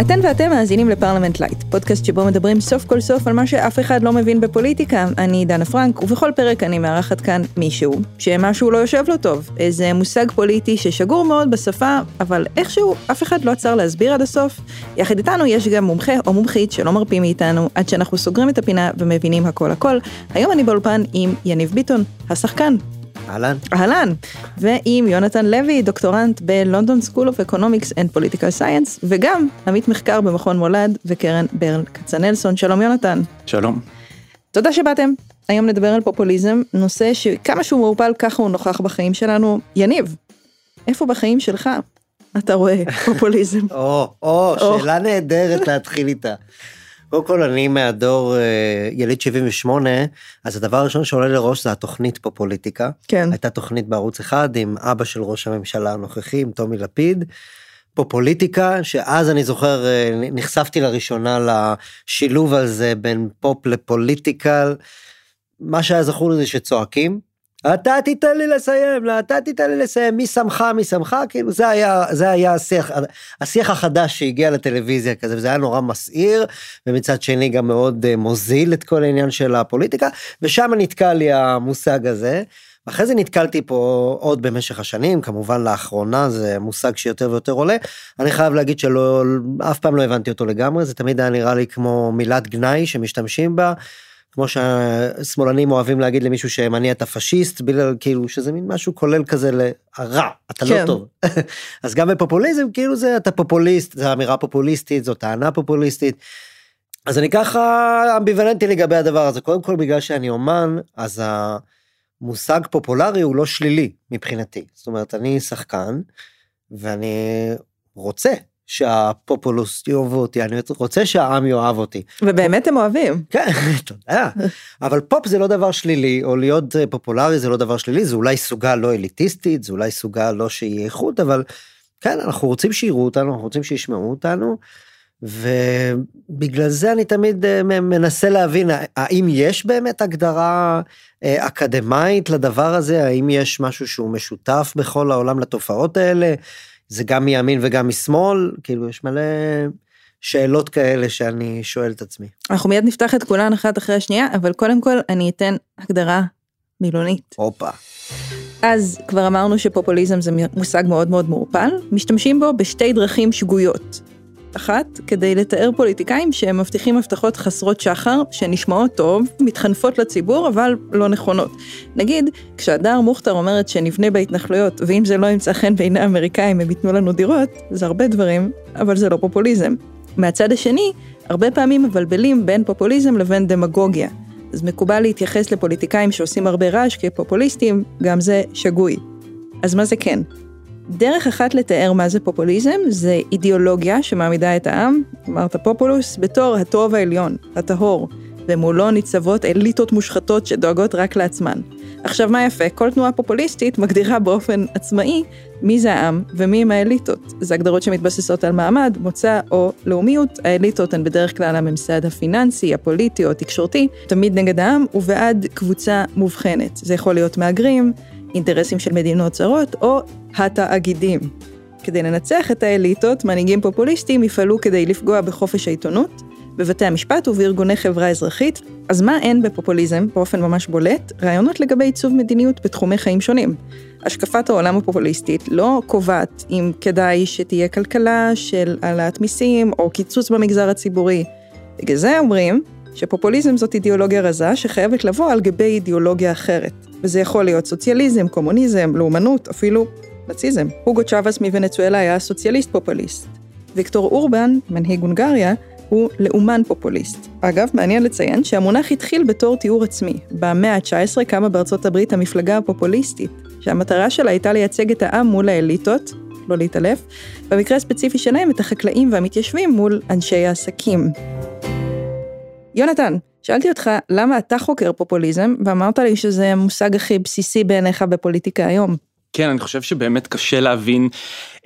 אתן ואתם מאזינים לפרלמנט לייט, פודקאסט שבו מדברים סוף כל סוף על מה שאף אחד לא מבין בפוליטיקה. אני דנה פרנק, ובכל פרק אני מארחת כאן מישהו, שמשהו לא יושב לו טוב. איזה מושג פוליטי ששגור מאוד בשפה, אבל איכשהו אף אחד לא עצר להסביר עד הסוף. יחד איתנו יש גם מומחה או מומחית שלא מרפים מאיתנו, עד שאנחנו סוגרים את הפינה ומבינים הכל הכל. היום אני באולפן עם יניב ביטון, השחקן. אהלן. אהלן. ועם יונתן לוי, דוקטורנט ב London School of Economics and Political Science, וגם עמית מחקר במכון מולד וקרן ברל כצנלסון. שלום יונתן. שלום. תודה שבאתם. היום נדבר על פופוליזם, נושא שכמה שהוא מעורפל ככה הוא נוכח בחיים שלנו. יניב, איפה בחיים שלך אתה רואה פופוליזם? או, או, שאלה נהדרת להתחיל איתה. קודם כל אני מהדור אה, יליד 78 אז הדבר הראשון שעולה לראש זה התוכנית פה פוליטיקה. כן. הייתה תוכנית בערוץ אחד עם אבא של ראש הממשלה הנוכחי עם טומי לפיד. פה פוליטיקה שאז אני זוכר אה, נחשפתי לראשונה לשילוב הזה בין פופ לפוליטיקל. מה שהיה זכור לי זה שצועקים אתה תיתן לי לסיים, לא, אתה תיתן לי לסיים, מי שמך, מי שמך, כאילו זה היה, זה היה השיח, השיח החדש שהגיע לטלוויזיה כזה, וזה היה נורא מסעיר, ומצד שני גם מאוד אה, מוזיל את כל העניין של הפוליטיקה, ושם נתקע לי המושג הזה. אחרי זה נתקלתי פה עוד במשך השנים, כמובן לאחרונה זה מושג שיותר ויותר עולה. אני חייב להגיד שלא, אף פעם לא הבנתי אותו לגמרי, זה תמיד היה נראה לי כמו מילת גנאי שמשתמשים בה. כמו שהשמאלנים אוהבים להגיד למישהו שימני אתה פשיסט בגלל כאילו שזה מין משהו כולל כזה לרע אתה לא כן. לא טוב אז גם בפופוליזם כאילו זה אתה פופוליסט זה אמירה פופוליסטית זו טענה פופוליסטית. אז אני ככה אמביוולנטי לגבי הדבר הזה קודם כל בגלל שאני אומן אז המושג פופולרי הוא לא שלילי מבחינתי זאת אומרת אני שחקן ואני רוצה שהפופולוס יאהבו אותי, אני רוצה שהעם יאהב אותי. ובאמת הם אוהבים. כן, תודה. אבל פופ זה לא דבר שלילי, או להיות אה, פופולרי זה לא דבר שלילי, זה אולי סוגה לא אליטיסטית, זה אולי סוגה לא שהיא איכות, אבל כן, אנחנו רוצים שיראו אותנו, אנחנו רוצים שישמעו אותנו, ובגלל זה אני תמיד אה, מנסה להבין, האם יש באמת הגדרה אה, אקדמאית לדבר הזה, האם יש משהו שהוא משותף בכל העולם לתופעות האלה? זה גם מימין וגם משמאל, כאילו יש מלא שאלות כאלה שאני שואל את עצמי. אנחנו מיד נפתח את כולן אחת אחרי השנייה, אבל קודם כל אני אתן הגדרה מילונית. הופה. אז כבר אמרנו שפופוליזם זה מושג מאוד מאוד מעורפל, משתמשים בו בשתי דרכים שגויות. אחת, כדי לתאר פוליטיקאים שהם מבטיחים הבטחות חסרות שחר, שנשמעות טוב, מתחנפות לציבור, אבל לא נכונות. נגיד, כשהדר מוכתר אומרת שנבנה בהתנחלויות, ואם זה לא ימצא חן בעיני האמריקאים הם ייתנו לנו דירות, זה הרבה דברים, אבל זה לא פופוליזם. מהצד השני, הרבה פעמים מבלבלים בין פופוליזם לבין דמגוגיה. אז מקובל להתייחס לפוליטיקאים שעושים הרבה רעש כפופוליסטים, גם זה שגוי. אז מה זה כן? דרך אחת לתאר מה זה פופוליזם זה אידיאולוגיה שמעמידה את העם, אמרת פופולוס, בתור הטוב העליון, הטהור, ומולו ניצבות אליטות מושחתות שדואגות רק לעצמן. עכשיו מה יפה, כל תנועה פופוליסטית מגדירה באופן עצמאי מי זה העם ומי הם האליטות. זה הגדרות שמתבססות על מעמד, מוצא או לאומיות. האליטות הן בדרך כלל הממסד הפיננסי, הפוליטי או התקשורתי, תמיד נגד העם ובעד קבוצה מובחנת. זה יכול להיות מהגרים, אינטרסים של מדינות זרות או התאגידים. כדי לנצח את האליטות, מנהיגים פופוליסטים יפעלו כדי לפגוע בחופש העיתונות, בבתי המשפט ובארגוני חברה אזרחית. אז מה אין בפופוליזם, באופן ממש בולט? רעיונות לגבי עיצוב מדיניות בתחומי חיים שונים. השקפת העולם הפופוליסטית לא קובעת אם כדאי שתהיה כלכלה של העלאת מיסים או קיצוץ במגזר הציבורי. בגלל זה אומרים שפופוליזם זאת אידיאולוגיה רזה שחייבת לבוא על גבי אידיאולוגיה אחרת. וזה יכול להיות סוציאליזם, קומוניזם, לאומנות, אפילו נאציזם. הוגו צ'אבס מוונצואלה היה סוציאליסט פופוליסט. ויקטור אורבן, מנהיג הונגריה, הוא לאומן פופוליסט. אגב, מעניין לציין שהמונח התחיל בתור תיאור עצמי. במאה ה-19 קמה בארצות הברית המפלגה הפופוליסטית, שהמטרה שלה הייתה לייצג את העם מול האליטות, לא להתעלף, במקרה הספציפי שלהם את החקלאים והמתיישבים מול אנשי העסקים. יונתן, שאלתי אותך למה אתה חוקר פופוליזם, ואמרת לי שזה המושג הכי בסיסי בעיניך בפוליטיקה היום. כן, אני חושב שבאמת קשה להבין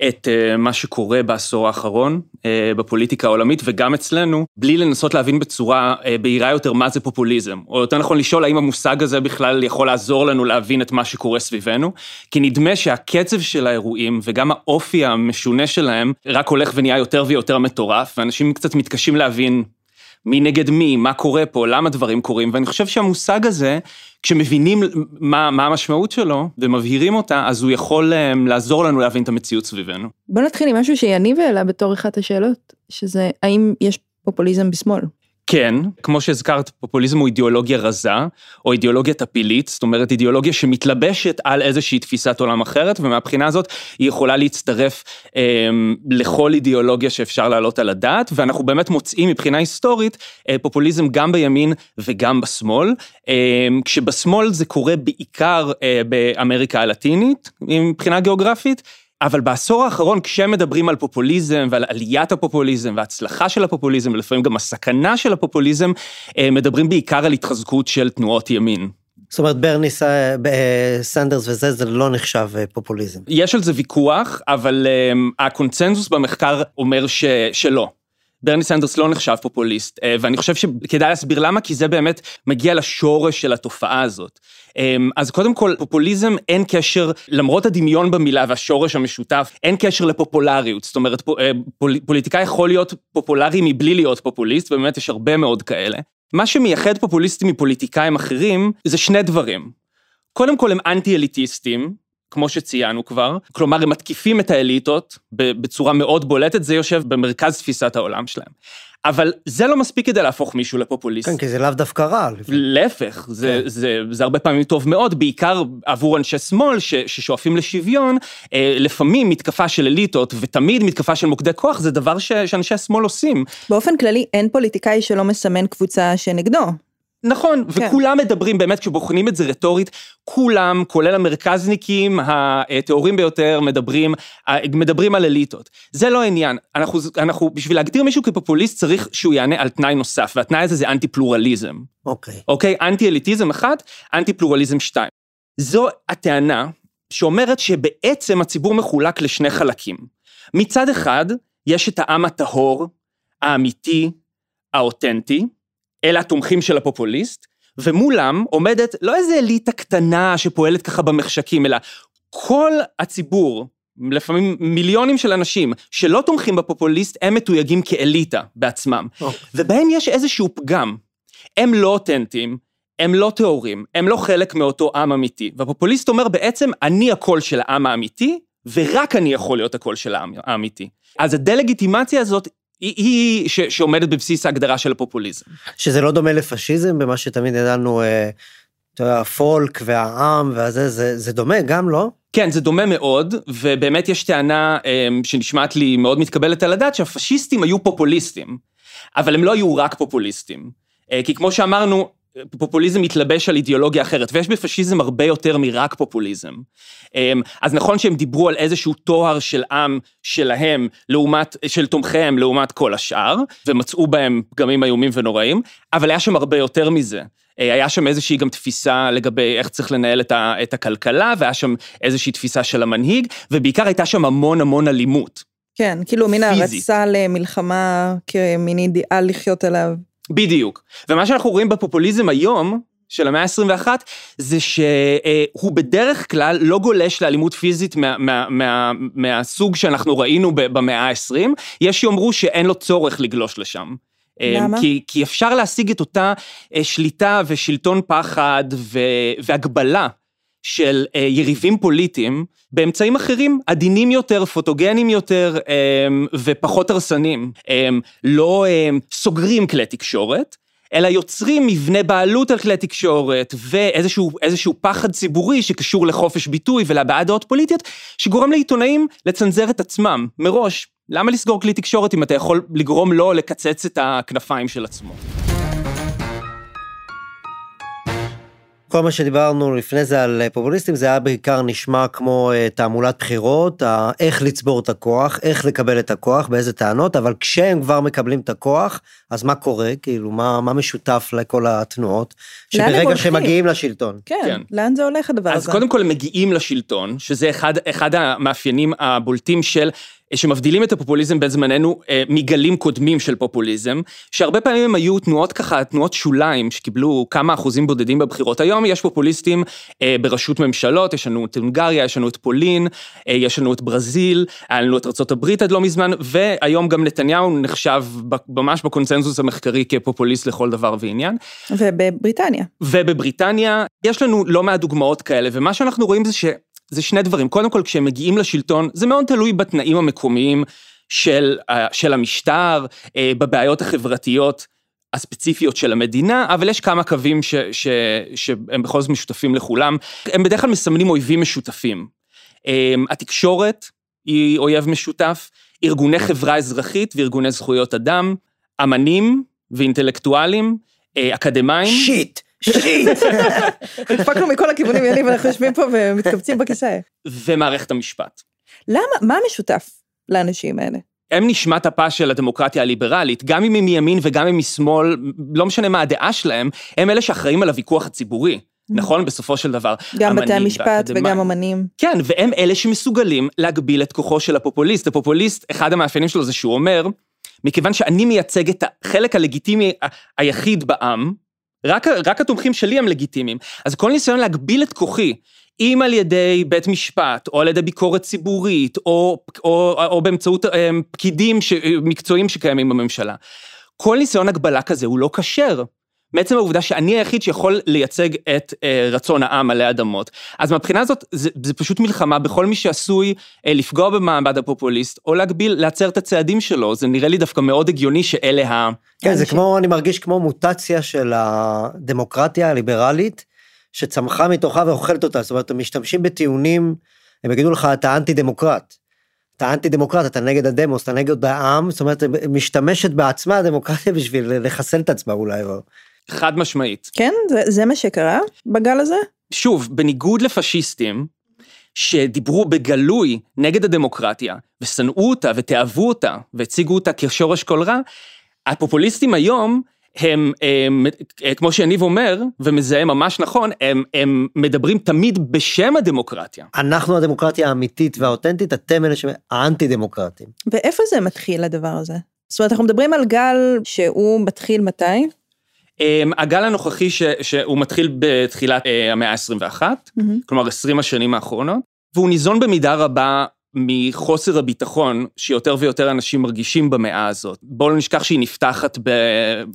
את uh, מה שקורה בעשור האחרון uh, בפוליטיקה העולמית וגם אצלנו, בלי לנסות להבין בצורה uh, בהירה יותר מה זה פופוליזם, או יותר נכון לשאול האם המושג הזה בכלל יכול לעזור לנו להבין את מה שקורה סביבנו, כי נדמה שהקצב של האירועים וגם האופי המשונה שלהם רק הולך ונהיה יותר ויותר מטורף, ואנשים קצת מתקשים להבין מי נגד מי, מה קורה פה, למה דברים קורים, ואני חושב שהמושג הזה, כשמבינים מה, מה המשמעות שלו ומבהירים אותה, אז הוא יכול um, לעזור לנו להבין את המציאות סביבנו. בוא נתחיל עם משהו שיניב העלה בתור אחת השאלות, שזה האם יש פופוליזם בשמאל? כן, כמו שהזכרת, פופוליזם הוא אידיאולוגיה רזה, או אידיאולוגיה טפילית, זאת אומרת אידיאולוגיה שמתלבשת על איזושהי תפיסת עולם אחרת, ומהבחינה הזאת היא יכולה להצטרף אה, לכל אידיאולוגיה שאפשר להעלות על הדעת, ואנחנו באמת מוצאים מבחינה היסטורית אה, פופוליזם גם בימין וגם בשמאל, אה, כשבשמאל זה קורה בעיקר אה, באמריקה הלטינית, מבחינה גיאוגרפית, אבל בעשור האחרון, כשמדברים על פופוליזם ועל עליית הפופוליזם והצלחה של הפופוליזם, ולפעמים גם הסכנה של הפופוליזם, אה, מדברים בעיקר על התחזקות של תנועות ימין. זאת אומרת ברני אה, סנדרס וזה, זה לא נחשב אה, פופוליזם. יש על זה ויכוח, אבל הקונצנזוס במחקר אומר ש, שלא. ברני סנדרס לא נחשב פופוליסט, אה, ואני חושב שכדאי להסביר למה, כי זה באמת מגיע לשורש של התופעה הזאת. אמ, אז קודם כל, פופוליזם אין קשר, למרות הדמיון במילה והשורש המשותף, אין קשר לפופולריות. זאת אומרת, אה, פוליטיקאי יכול להיות פופולרי מבלי להיות פופוליסט, ובאמת יש הרבה מאוד כאלה. מה שמייחד פופוליסטים מפוליטיקאים אחרים, זה שני דברים. קודם כל הם אנטי-אליטיסטים, כמו שציינו כבר, כלומר הם מתקיפים את האליטות בצורה מאוד בולטת, זה יושב במרכז תפיסת העולם שלהם. אבל זה לא מספיק כדי להפוך מישהו לפופוליסט. כן, כי זה לאו דווקא רע. להפך, זה, כן. זה, זה, זה הרבה פעמים טוב מאוד, בעיקר עבור אנשי שמאל ש, ששואפים לשוויון, אה, לפעמים מתקפה של אליטות ותמיד מתקפה של מוקדי כוח, זה דבר ש, שאנשי השמאל עושים. באופן כללי, אין פוליטיקאי שלא מסמן קבוצה שנגדו. נכון, כן. וכולם מדברים, באמת, כשבוחנים את זה רטורית, כולם, כולל המרכזניקים הטהורים ביותר, מדברים, מדברים על אליטות. זה לא העניין. אנחנו, אנחנו, בשביל להגדיר מישהו כפופוליסט, צריך שהוא יענה על תנאי נוסף, והתנאי הזה זה אנטי פלורליזם. אוקיי. אוקיי? אנטי אליטיזם אחת, אנטי פלורליזם שתיים. זו הטענה שאומרת שבעצם הציבור מחולק לשני חלקים. מצד אחד, יש את העם הטהור, האמיתי, האותנטי, אלה התומכים של הפופוליסט, ומולם עומדת לא איזה אליטה קטנה שפועלת ככה במחשכים, אלא כל הציבור, לפעמים מיליונים של אנשים שלא תומכים בפופוליסט, הם מתויגים כאליטה בעצמם. Oh. ובהם יש איזשהו פגם. הם לא אותנטיים, הם לא טהורים, הם לא חלק מאותו עם אמיתי. והפופוליסט אומר בעצם, אני הקול של העם האמיתי, ורק אני יכול להיות הקול של העם האמיתי. אז הדה-לגיטימציה הזאת היא, היא ש, שעומדת בבסיס ההגדרה של הפופוליזם. שזה לא דומה לפשיזם במה שתמיד ידענו, אה, אתה יודע, הפולק והעם והזה, זה, זה דומה גם, לא? כן, זה דומה מאוד, ובאמת יש טענה אה, שנשמעת לי מאוד מתקבלת על הדעת, שהפשיסטים היו פופוליסטים, אבל הם לא היו רק פופוליסטים. אה, כי כמו שאמרנו, פופוליזם מתלבש על אידיאולוגיה אחרת, ויש בפשיזם הרבה יותר מרק פופוליזם. אמ, אז נכון שהם דיברו על איזשהו תואר של עם שלהם, לעומת, של תומכיהם לעומת כל השאר, ומצאו בהם פגמים איומים ונוראים, אבל היה שם הרבה יותר מזה. אה, היה שם איזושהי גם תפיסה לגבי איך צריך לנהל את, ה, את הכלכלה, והיה שם איזושהי תפיסה של המנהיג, ובעיקר הייתה שם המון המון אלימות. כן, כאילו מין הרצה למלחמה כמין אידיאל לחיות עליו. בדיוק. ומה שאנחנו רואים בפופוליזם היום, של המאה ה-21, זה שהוא בדרך כלל לא גולש לאלימות פיזית מה, מה, מה, מהסוג שאנחנו ראינו במאה ה-20, יש שיאמרו שאין לו צורך לגלוש לשם. למה? כי, כי אפשר להשיג את אותה אה, שליטה ושלטון פחד ו, והגבלה של אה, יריבים פוליטיים באמצעים אחרים, עדינים יותר, פוטוגנים יותר אה, ופחות הרסניים. אה, לא אה, סוגרים כלי תקשורת, אלא יוצרים מבנה בעלות על כלי תקשורת ואיזשהו פחד ציבורי שקשור לחופש ביטוי ולהבעת דעות פוליטיות, שגורם לעיתונאים לצנזר את עצמם מראש. למה לסגור כלי תקשורת אם אתה יכול לגרום לו לקצץ את הכנפיים של עצמו? כל מה שדיברנו לפני זה על פופוליסטים זה היה בעיקר נשמע כמו אה, תעמולת בחירות, איך לצבור את הכוח, איך לקבל את הכוח, באיזה טענות, אבל כשהם כבר מקבלים את הכוח, אז מה קורה? כאילו, מה, מה משותף לכל התנועות? שברגע שהם מגיעים לשלטון. כן, כן, לאן זה הולך הדבר אז הזה? אז קודם כל הם מגיעים לשלטון, שזה אחד, אחד המאפיינים הבולטים של שמבדילים את הפופוליזם בזמננו אה, מגלים קודמים של פופוליזם, שהרבה פעמים הם היו תנועות ככה, תנועות שוליים שקיבלו כמה אחוזים בודדים בבחירות. היום יש פופוליסטים אה, בראשות ממשלות, יש לנו את הונגריה, יש לנו את פולין, אה, יש לנו את ברזיל, היה לנו את ארה"ב עד לא מזמן, והיום גם נתניהו נחשב ממש בקונצנזוס המחקרי כפופוליסט לכל דבר ועניין. ובבריטניה. ובבריטניה יש לנו לא מעט דוגמאות כאלה, ומה שאנחנו רואים זה ש... זה שני דברים. קודם כל, כשהם מגיעים לשלטון, זה מאוד תלוי בתנאים המקומיים של, אה, של המשטר, אה, בבעיות החברתיות הספציפיות של המדינה, אבל יש כמה קווים ש, ש, שהם בכל זאת משותפים לכולם. הם בדרך כלל מסמנים אויבים משותפים. אה, התקשורת היא אויב משותף, ארגוני חברה אזרחית וארגוני זכויות אדם, אמנים ואינטלקטואלים, אקדמאים. שיט. שיט. נדפקנו מכל הכיוונים, יניב, אנחנו יושבים פה ומתכווצים בכיסא. ומערכת המשפט. למה? מה משותף לאנשים האלה? הם נשמת אפה של הדמוקרטיה הליברלית, גם אם הם מימין וגם אם משמאל, לא משנה מה הדעה שלהם, הם אלה שאחראים על הוויכוח הציבורי. Mm. נכון? בסופו של דבר. גם בתי המשפט וגם אמנים. כן, והם אלה שמסוגלים להגביל את כוחו של הפופוליסט. הפופוליסט, אחד המאפיינים שלו זה שהוא אומר, מכיוון שאני מייצג את החלק הלגיטימי היחיד בעם, רק, רק התומכים שלי הם לגיטימיים. אז כל ניסיון להגביל את כוחי, אם על ידי בית משפט, או על ידי ביקורת ציבורית, או, או, או באמצעות אה, פקידים ש, מקצועיים שקיימים בממשלה, כל ניסיון הגבלה כזה הוא לא כשר. מעצם העובדה שאני היחיד שיכול לייצג את אה, רצון העם עלי אדמות. אז מהבחינה הזאת, זה, זה פשוט מלחמה בכל מי שעשוי אה, לפגוע במעמד הפופוליסט, או להגביל, להצר את הצעדים שלו. זה נראה לי דווקא מאוד הגיוני שאלה ה... כן, זה כמו, אני מרגיש כמו מוטציה של הדמוקרטיה הליברלית, שצמחה מתוכה ואוכלת אותה. זאת אומרת, הם משתמשים בטיעונים, הם יגידו לך, אתה אנטי דמוקרט. אתה אנטי דמוקרט, אתה נגד הדמוס, אתה נגד העם, זאת אומרת, משתמשת בעצמה הדמוקרטיה בשביל לחסל את עצמה אולי. חד משמעית. כן? זה, זה מה שקרה בגל הזה? שוב, בניגוד לפשיסטים, שדיברו בגלוי נגד הדמוקרטיה, ושנאו אותה ותאהבו אותה, והציגו אותה כשורש כל רע, הפופוליסטים היום, הם, הם, הם כמו שיניב אומר, ומזהה ממש נכון, הם, הם מדברים תמיד בשם הדמוקרטיה. אנחנו הדמוקרטיה האמיתית והאותנטית, אתם אלה שהאנטי דמוקרטים. ואיפה זה מתחיל הדבר הזה? זאת אומרת, אנחנו מדברים על גל שהוא מתחיל מתי? אמ, הגל הנוכחי ש, שהוא מתחיל בתחילת אה, המאה ה-21, mm-hmm. כלומר 20 השנים האחרונות, והוא ניזון במידה רבה מחוסר הביטחון שיותר ויותר אנשים מרגישים במאה הזאת. בואו לא נשכח שהיא נפתחת ב...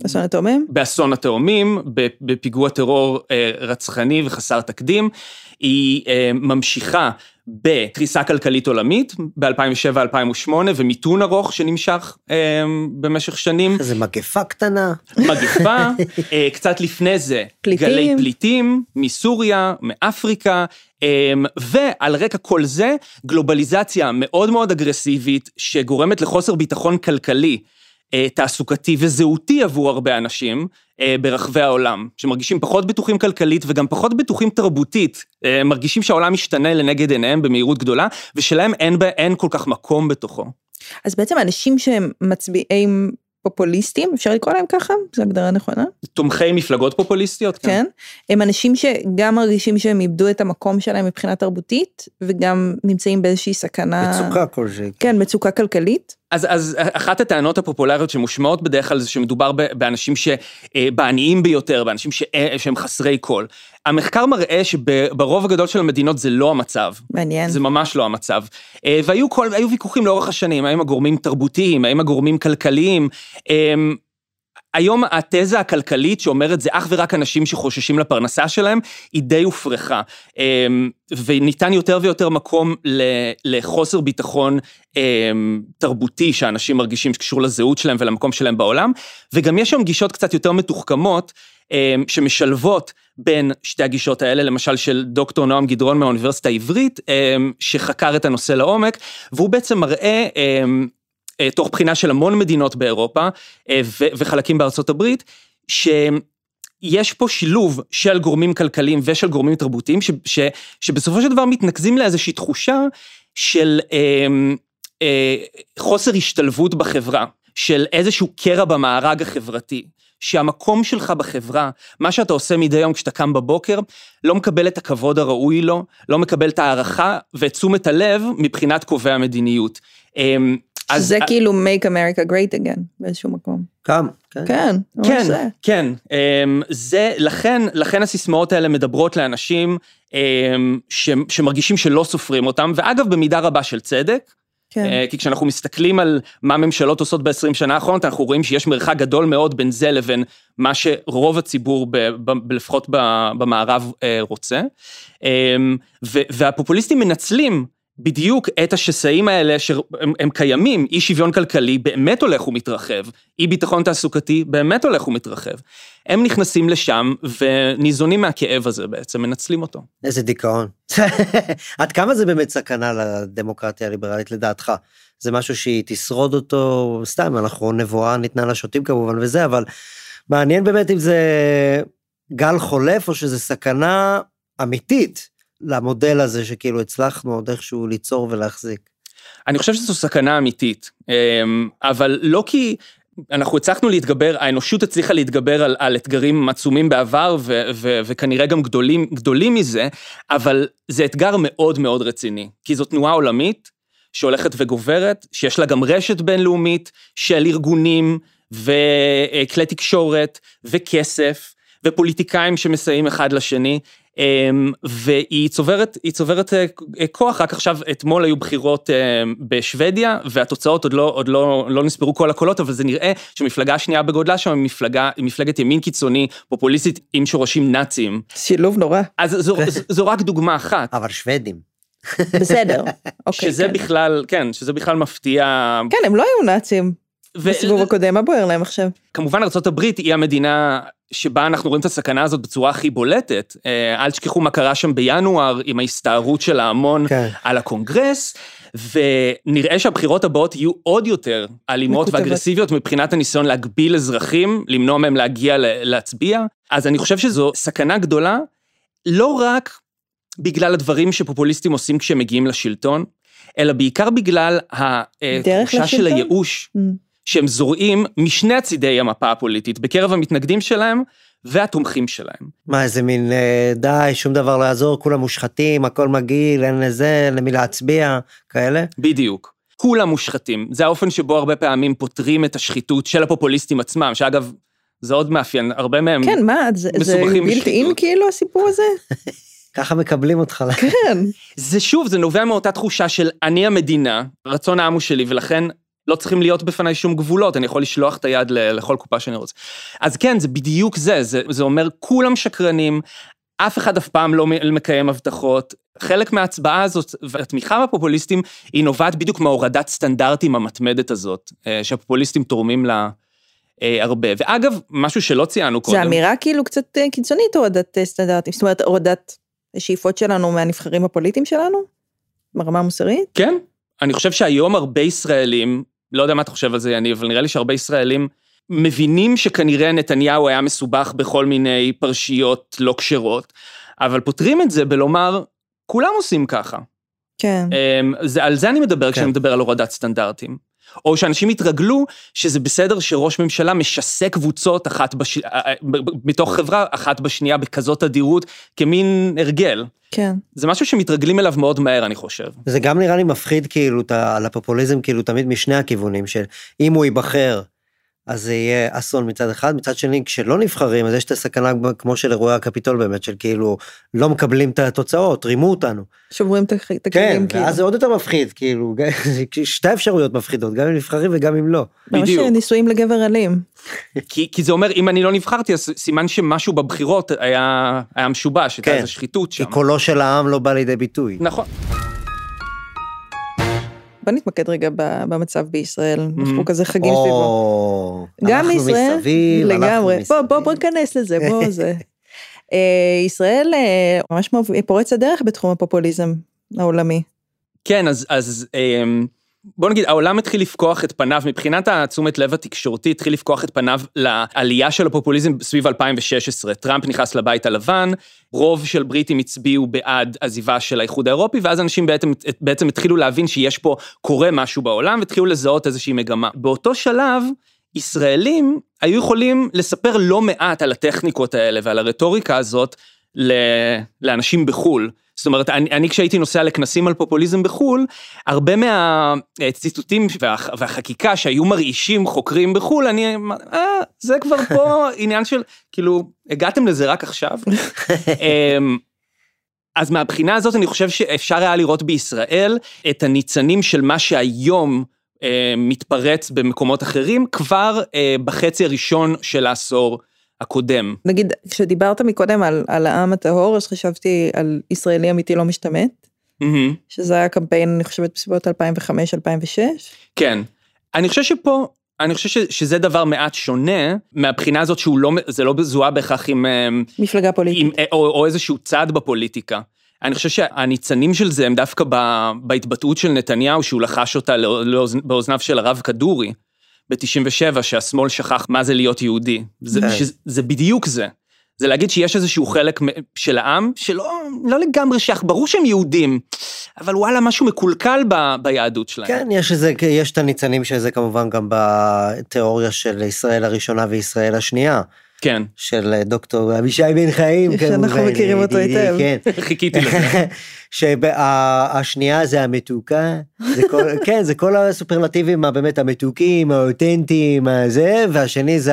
אסון התאומים? באסון התאומים, בפיגוע טרור אה, רצחני וחסר תקדים. היא אה, ממשיכה בקריסה כלכלית עולמית ב-2007-2008 ומיתון ארוך שנמשך אה, במשך שנים. זה מגפה קטנה. מגפה, אה, קצת לפני זה, פליטים. גלי פליטים מסוריה, מאפריקה, אה, ועל רקע כל זה, גלובליזציה מאוד מאוד אגרסיבית שגורמת לחוסר ביטחון כלכלי. אה, תעסוקתי וזהותי עבור הרבה אנשים ברחבי העולם, שמרגישים פחות בטוחים כלכלית וגם פחות בטוחים תרבותית, אה, מרגישים שהעולם משתנה לנגד עיניהם במהירות גדולה, ושלהם אין, אין כל כך מקום בתוכו. אז בעצם אנשים שהם מצביעים פופוליסטים, אפשר לקרוא להם ככה? זו הגדרה נכונה? תומכי מפלגות פופוליסטיות, כן. כן. הם אנשים שגם מרגישים שהם איבדו את המקום שלהם מבחינה תרבותית, וגם נמצאים באיזושהי סכנה... מצוקה כלשהי. כן, מצוקה כלכלית. אז, אז אחת הטענות הפופולריות שמושמעות בדרך כלל זה שמדובר באנשים שבעניים ביותר, באנשים ש, שהם חסרי כל. המחקר מראה שברוב הגדול של המדינות זה לא המצב. מעניין. זה ממש לא המצב. אה, והיו כל, ויכוחים לאורך השנים, האם הגורמים תרבותיים, האם הגורמים כלכליים. היום התזה הכלכלית שאומרת זה אך ורק אנשים שחוששים לפרנסה שלהם, היא די הופרכה. אמ, וניתן יותר ויותר מקום לחוסר ביטחון אמ, תרבותי שאנשים מרגישים שקשור לזהות שלהם ולמקום שלהם בעולם, וגם יש שם גישות קצת יותר מתוחכמות. אמ, שמשלבות בין שתי הגישות האלה, למשל של דוקטור נועם גדרון מהאוניברסיטה העברית, שחקר את הנושא לעומק, והוא בעצם מראה אה, תוך בחינה של המון מדינות באירופה אה, וחלקים בארצות הברית, ש... יש פה שילוב של גורמים כלכליים ושל גורמים תרבותיים, ש, ש, שבסופו של דבר מתנקזים לאיזושהי תחושה של אה, אה, חוסר השתלבות בחברה, של איזשהו קרע במארג החברתי. שהמקום שלך בחברה, מה שאתה עושה מדי יום כשאתה קם בבוקר, לא מקבל את הכבוד הראוי לו, לא מקבל את ההערכה ואת תשומת הלב מבחינת קובעי המדיניות. אמ, אז זה כאילו make America great again באיזשהו מקום. גם, כן. כן, כן, זה. כן, אמ, זה, לכן, לכן הסיסמאות האלה מדברות לאנשים אמ, ש, שמרגישים שלא סופרים אותם, ואגב, במידה רבה של צדק, כן. אה, כי כשאנחנו מסתכלים על מה ממשלות עושות ב-20 שנה האחרונות, אנחנו רואים שיש מרחק גדול מאוד בין זה לבין מה שרוב הציבור, ב, ב, לפחות במערב, אה, רוצה. אמ, והפופוליסטים מנצלים בדיוק את השסעים האלה שהם הם קיימים, אי שוויון כלכלי באמת הולך ומתרחב, אי ביטחון תעסוקתי באמת הולך ומתרחב. הם נכנסים לשם וניזונים מהכאב הזה בעצם, מנצלים אותו. איזה דיכאון. עד כמה זה באמת סכנה לדמוקרטיה הליברלית לדעתך? זה משהו שהיא תשרוד אותו, סתם, אנחנו נבואה ניתנה לשוטים כמובן וזה, אבל מעניין באמת אם זה גל חולף או שזה סכנה אמיתית למודל הזה שכאילו הצלחנו עוד איכשהו ליצור ולהחזיק. אני חושב שזו סכנה אמיתית, אמ, אבל לא כי אנחנו הצלחנו להתגבר, האנושות הצליחה להתגבר על, על אתגרים עצומים בעבר ו, ו, וכנראה גם גדולים, גדולים מזה, אבל זה אתגר מאוד מאוד רציני, כי זו תנועה עולמית שהולכת וגוברת, שיש לה גם רשת בינלאומית של ארגונים וכלי תקשורת וכסף ופוליטיקאים שמסייעים אחד לשני, והיא צוברת, היא צוברת אה, כוח, רק עכשיו, אתמול היו בחירות אה, בשוודיה, והתוצאות עוד לא, עוד לא, לא נספרו כל הקולות, אבל זה נראה שהמפלגה השנייה בגודלה שם היא מפלגה, מפלגת ימין קיצוני, פופוליסטית עם שורשים נאציים. שילוב נורא. אז זו, זו, זו רק דוגמה אחת. אבל שוודים. בסדר. אוקיי, שזה כן. בכלל, כן, שזה בכלל מפתיע. כן, הם לא היו נאצים ו- בסיבוב הקודם, מה בוער להם עכשיו? כמובן ארה"ב היא המדינה שבה אנחנו רואים את הסכנה הזאת בצורה הכי בולטת. אה, אל תשכחו מה קרה שם בינואר עם ההסתערות של ההמון כן. על הקונגרס, ונראה שהבחירות הבאות יהיו עוד יותר אלימות. ואגרסיביות מבחינת הניסיון להגביל אזרחים, למנוע מהם להגיע להצביע. אז אני חושב שזו סכנה גדולה, לא רק בגלל הדברים שפופוליסטים עושים כשהם מגיעים לשלטון, אלא בעיקר בגלל התחושה של? הייאוש. Mm. שהם זורעים משני הצידי המפה הפוליטית, בקרב המתנגדים שלהם והתומכים שלהם. מה איזה מין אה, די שום דבר לא יעזור כולם מושחתים הכל מגעיל אין לזה למי להצביע כאלה. בדיוק. כולם מושחתים. זה האופן שבו הרבה פעמים פותרים את השחיתות של הפופוליסטים עצמם, שאגב, זה עוד מאפיין, הרבה מהם... כן, מה, זה זה בלתי אין. כאילו הסיפור הזה? ככה מקבלים אותך. כן. זה שוב, זה נובע מאותה תחושה של אני המדינה, רצון העם הוא שלי, ולכן לא צריכים להיות בפניי שום גבולות, אני יכול לשלוח את היד לכל קופה שאני רוצה. אז כן, זה בדיוק זה, זה, זה אומר כולם שקרנים, אף אחד אף פעם לא מקיים הבטחות. חלק מההצבעה הזאת והתמיכה בפופוליסטים היא נובעת בדיוק מהורדת סטנדרטים המתמדת הזאת, אה, שהפופוליסטים תורמים לה אה, הרבה. ואגב, משהו שלא ציינו קודם. זה אמירה כאילו קצת אה, קיצונית הורדת סטנדרטים, זאת אומרת הורדת שאיפות שלנו מהנבחרים הפוליטיים שלנו? ברמה המוסרית? כן, אני חושב שהיום הרבה ישראלים, לא יודע מה אתה חושב על זה, יניב, אבל נראה לי שהרבה ישראלים מבינים שכנראה נתניהו היה מסובך בכל מיני פרשיות לא כשרות, אבל פותרים את זה בלומר, כולם עושים ככה. כן. אמ, זה, על זה אני מדבר כן. כשאני מדבר על הורדת סטנדרטים. או שאנשים יתרגלו שזה בסדר שראש ממשלה משסה קבוצות אחת בש... אה, אה, מתוך חברה אחת בשנייה בכזאת תדירות כמין הרגל. כן. זה משהו שמתרגלים אליו מאוד מהר, אני חושב. זה גם נראה לי מפחיד כאילו על הפופוליזם כאילו תמיד משני הכיוונים של אם הוא ייבחר אז זה יהיה אסון מצד אחד מצד שני כשלא נבחרים אז יש את הסכנה כמו של אירועי הקפיטול באמת של כאילו לא מקבלים את התוצאות רימו אותנו. שוברים את הכ- את כן הכלים כאילו. ואז זה עוד יותר מפחיד כאילו שתי אפשרויות מפחידות גם אם נבחרים וגם אם לא. ממש בדיוק. נישואים לגבר אלים. כי, כי זה אומר, אם אני לא נבחרתי, אז סימן שמשהו בבחירות היה, היה משובש, הייתה כן. איזו שחיתות כי שם. קולו של העם לא בא לידי ביטוי. נכון. בוא נתמקד רגע במצב בישראל. אנחנו כזה חגים סביבו. גם אנחנו ישראל, לגמרי, בוא מסביב. בוא בוא ניכנס לזה, בוא זה. אה, ישראל אה, ממש פורצת דרך בתחום הפופוליזם העולמי. כן, אז, אז אמ, בוא נגיד, העולם התחיל לפקוח את פניו, מבחינת התשומת לב התקשורתי, התחיל לפקוח את פניו לעלייה של הפופוליזם סביב 2016. טראמפ נכנס לבית הלבן, רוב של בריטים הצביעו בעד עזיבה של האיחוד האירופי, ואז אנשים בעצם, בעצם התחילו להבין שיש פה, קורה משהו בעולם, והתחילו לזהות איזושהי מגמה. באותו שלב, ישראלים היו יכולים לספר לא מעט על הטכניקות האלה ועל הרטוריקה הזאת לאנשים בחו"ל. זאת אומרת, אני, אני כשהייתי נוסע לכנסים על פופוליזם בחו"ל, הרבה מהציטוטים וה, והחקיקה שהיו מרעישים חוקרים בחו"ל, אני, אה, זה כבר פה עניין של, כאילו, הגעתם לזה רק עכשיו. אמ, אז מהבחינה הזאת אני חושב שאפשר היה לראות בישראל את הניצנים של מה שהיום אה, מתפרץ במקומות אחרים, כבר אה, בחצי הראשון של העשור הקודם. נגיד, כשדיברת מקודם על, על העם הטהור, אז חשבתי על ישראלי אמיתי לא משתמט, mm-hmm. שזה היה קמפיין, אני חושבת, בסביבות 2005-2006. כן. אני חושב שפה, אני חושב ש, שזה דבר מעט שונה, מהבחינה הזאת שהוא לא, זה לא זוהה בהכרח עם... אה, מפלגה פוליטית. עם, או, או איזשהו צד בפוליטיקה. אני חושב שהניצנים של זה הם דווקא בהתבטאות של נתניהו, שהוא לחש אותה באוזניו של הרב כדורי. ב-97, שהשמאל שכח מה זה להיות יהודי. זה, כן. שזה, זה בדיוק זה. זה להגיד שיש איזשהו חלק של העם שלא לא לגמרי שייך, ברור שהם יהודים, אבל וואלה, משהו מקולקל ב, ביהדות שלהם. כן, יש, איזה, יש את הניצנים של זה כמובן גם בתיאוריה של ישראל הראשונה וישראל השנייה. כן. של אה, דוקטור אבישי בן חיים. שאנחנו מכירים אותו היטב. כן. חיכיתי לזה. שהשנייה זה המתוקה, זה כל, כן, זה כל הסופרלטיבים הבאמת המתוקים, האותנטיים, הזה, והשני זה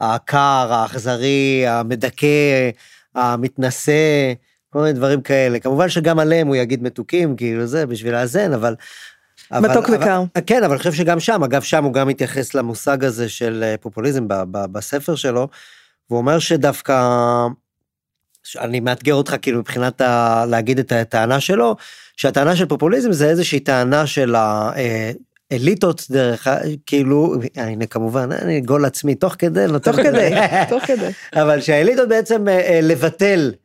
הקר, האכזרי, המדכא, המתנשא, כל מיני דברים כאלה. כמובן שגם עליהם הוא יגיד מתוקים, כאילו זה, בשביל לאזן, אבל... מתוק וקר. כן, אבל אני חושב שגם שם, אגב, שם הוא גם מתייחס למושג הזה של אה, פופוליזם ב, ב, בספר שלו, והוא אומר שדווקא, אני מאתגר אותך כאילו מבחינת ה, להגיד את הטענה שלו, שהטענה של פופוליזם זה איזושהי טענה של האליטות דרך, כאילו, הנה כמובן, אני גול עצמי תוך כדי, תוך כדי, תוך כדי. אבל שהאליטות בעצם אה, אה, לבטל אה,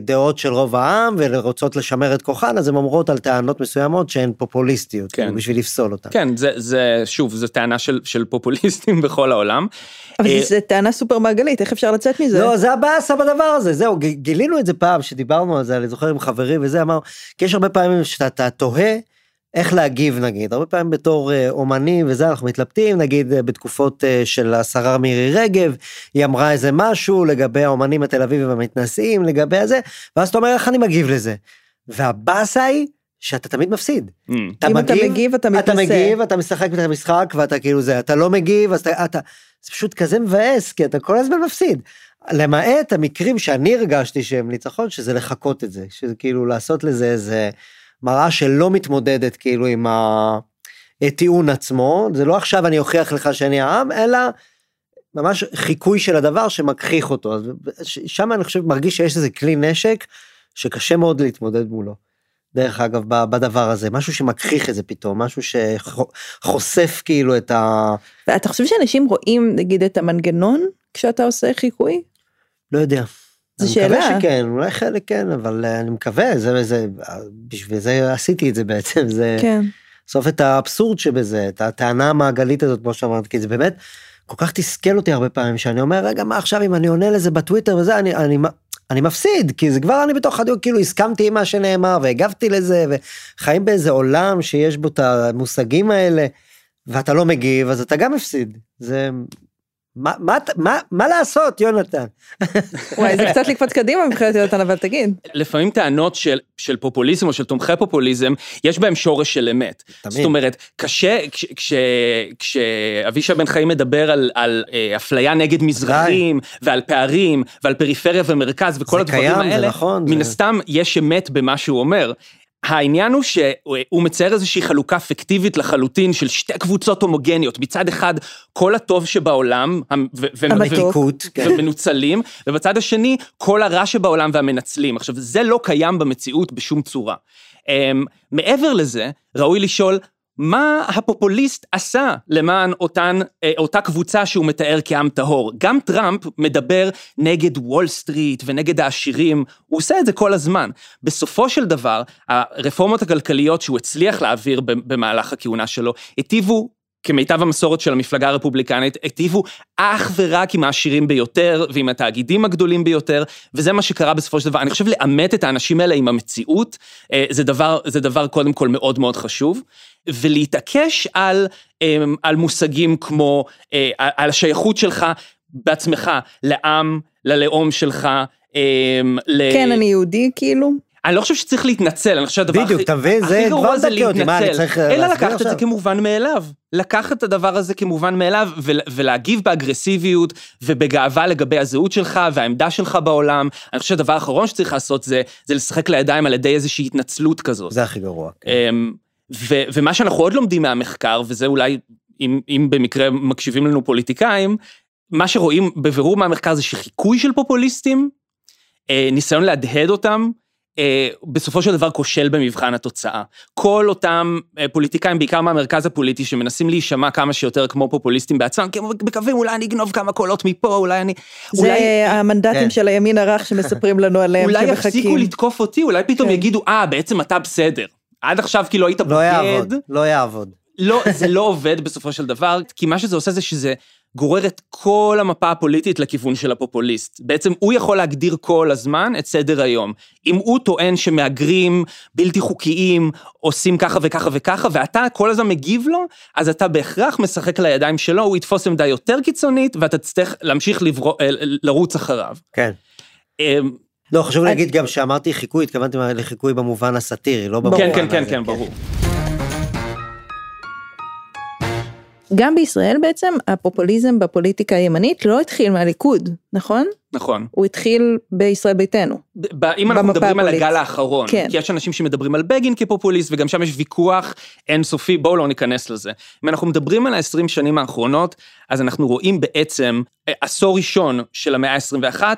דעות של רוב העם ורוצות לשמר את כוחן, אז הן אומרות על טענות מסוימות שהן פופוליסטיות, כן. כאילו בשביל לפסול אותן. כן, זה, זה שוב, זו טענה של, של פופוליסטים בכל העולם. אבל אה, זו טענה סופר מעגלית, איך אפשר לצאת מזה? לא, זה הבאסה בדבר הזה, זהו, גילינו את זה פעם, שדיברנו על זה, אני זוכר עם חברים וזה, אמר, כי יש הרבה פעמים שאתה תוהה, איך להגיב נגיד, הרבה פעמים בתור אה, אומנים וזה אנחנו מתלבטים, נגיד אה, בתקופות אה, של השרה מירי רגב, היא אמרה איזה משהו לגבי האומנים התל אביבים המתנשאים, לגבי הזה, ואז אתה אומר איך אני מגיב לזה. והבאסה היא שאתה תמיד מפסיד. Mm. אתה אם מגיב, אתה מגיב אתה מתנשא. אתה מגיב, אתה משחק את המשחק ואתה כאילו זה, אתה לא מגיב, אז אתה, אתה, זה פשוט כזה מבאס, כי אתה כל הזמן מפסיד. למעט המקרים שאני הרגשתי שהם ניצחון, שזה לחקות את זה, שזה כאילו לעשות לזה איזה... מראה שלא מתמודדת כאילו עם הטיעון עצמו, זה לא עכשיו אני אוכיח לך שאני העם, אלא ממש חיקוי של הדבר שמגחיך אותו. שם אני חושב, מרגיש שיש איזה כלי נשק שקשה מאוד להתמודד מולו. דרך אגב, בדבר הזה, משהו שמגחיך את זה פתאום, משהו שחושף כאילו את ה... ואתה חושב שאנשים רואים, נגיד, את המנגנון כשאתה עושה חיקוי? לא יודע. זו שאלה. אני מקווה שכן, אולי חלק כן, אבל אה, אני מקווה, זה, זה, בשביל זה עשיתי את זה בעצם, זה... כן. בסוף את האבסורד שבזה, את הטענה המעגלית הזאת, כמו שאמרת, כי זה באמת כל כך תסכל אותי הרבה פעמים, שאני אומר, רגע, מה עכשיו אם אני עונה לזה בטוויטר וזה, אני, אני, אני מפסיד, כי זה כבר אני בתוך הדיוק, כאילו הסכמתי עם מה שנאמר והגבתי לזה, וחיים באיזה עולם שיש בו את המושגים האלה, ואתה לא מגיב, אז אתה גם מפסיד. זה מה, מה, מה, מה לעשות, יונתן? וואי, זה קצת לקפוץ קדימה מבחינת יונתן, אבל תגיד. לפעמים טענות של, של פופוליזם או של תומכי פופוליזם, יש בהם שורש של אמת. תמיד. זאת אומרת, קשה, כשאבישי בן חיים מדבר על, על אה, אפליה נגד מזרחים, ועל פערים, ועל פריפריה ומרכז, וכל הדברים קיים, האלה, נכון, מן הסתם יש אמת במה שהוא אומר. העניין הוא שהוא מצייר איזושהי חלוקה פיקטיבית לחלוטין של שתי קבוצות הומוגניות, מצד אחד כל הטוב שבעולם, המתיקות, כן. ומנוצלים, ובצד השני כל הרע שבעולם והמנצלים. עכשיו, זה לא קיים במציאות בשום צורה. אמ, מעבר לזה, ראוי לשאול, מה הפופוליסט עשה למען אותן, אה, אותה קבוצה שהוא מתאר כעם טהור. גם טראמפ מדבר נגד וול סטריט ונגד העשירים, הוא עושה את זה כל הזמן. בסופו של דבר, הרפורמות הכלכליות שהוא הצליח להעביר במהלך הכהונה שלו, היטיבו כמיטב המסורת של המפלגה הרפובליקנית, היטיבו אך ורק עם העשירים ביותר ועם התאגידים הגדולים ביותר, וזה מה שקרה בסופו של דבר. אני חושב לאמת את האנשים האלה עם המציאות, אה, זה דבר, זה דבר קודם כל מאוד מאוד חשוב, ולהתעקש על, אמ, על מושגים כמו, אה, על השייכות שלך בעצמך לעם, ללאום שלך, אמ, כן, אני יהודי כאילו. אני לא חושב שצריך להתנצל, אני חושב שהדבר הכי, בדיוק, אתה מבין? זה כבר דקה אותי, מה, אני צריך עכשיו? אלא לקחת את זה כמובן מאליו. לקחת את הדבר הזה כמובן מאליו, ולהגיב באגרסיביות ובגאווה לגבי הזהות שלך והעמדה שלך בעולם. אני חושב שהדבר האחרון שצריך לעשות זה, זה לשחק לידיים על ידי איזושהי התנצלות כזאת. זה הכי גרוע. כן. אמ, ומה שאנחנו עוד לומדים מהמחקר, וזה אולי, אם, אם במקרה מקשיבים לנו פוליטיקאים, מה שרואים בבירור מהמחקר זה שחיקוי של פופוליסטים, אה, ניסיון להדהד אותם, אה, בסופו של דבר כושל במבחן התוצאה. כל אותם אה, פוליטיקאים, בעיקר מהמרכז הפוליטי, שמנסים להישמע כמה שיותר כמו פופוליסטים בעצמם, כי הם מקווים אולי אני אגנוב כמה קולות מפה, אולי אני... זה אולי... המנדטים כן. של הימין הרך שמספרים לנו עליהם אולי שמחכים. אולי יפסיקו לתקוף אותי, אולי פתאום כן. יגידו, אה, בעצם אתה בסדר. עד עכשיו כאילו היית לא בוגד. יעבוד, לא יעבוד. לא, זה לא עובד בסופו של דבר, כי מה שזה עושה זה שזה גורר את כל המפה הפוליטית לכיוון של הפופוליסט. בעצם הוא יכול להגדיר כל הזמן את סדר היום. אם הוא טוען שמהגרים בלתי חוקיים עושים ככה וככה וככה, ואתה כל הזמן מגיב לו, אז אתה בהכרח משחק לידיים שלו, הוא יתפוס עמדה יותר קיצונית, ואתה תצטרך להמשיך לבר... אה, לרוץ אחריו. כן. אמ, לא, חשוב להגיד גם שאמרתי חיקוי, התכוונתי לחיקוי במובן הסאטירי, לא במובן הזה. כן, כן, כן, כן, ברור. גם בישראל בעצם הפופוליזם בפוליטיקה הימנית לא התחיל מהליכוד, נכון? נכון. הוא התחיל בישראל ביתנו. אם אנחנו מדברים על הגל האחרון, כן. כי יש אנשים שמדברים על בגין כפופוליסט וגם שם יש ויכוח אינסופי, בואו לא ניכנס לזה. אם אנחנו מדברים על ה-20 שנים האחרונות, אז אנחנו רואים בעצם אה, עשור ראשון של המאה ה-21, אה,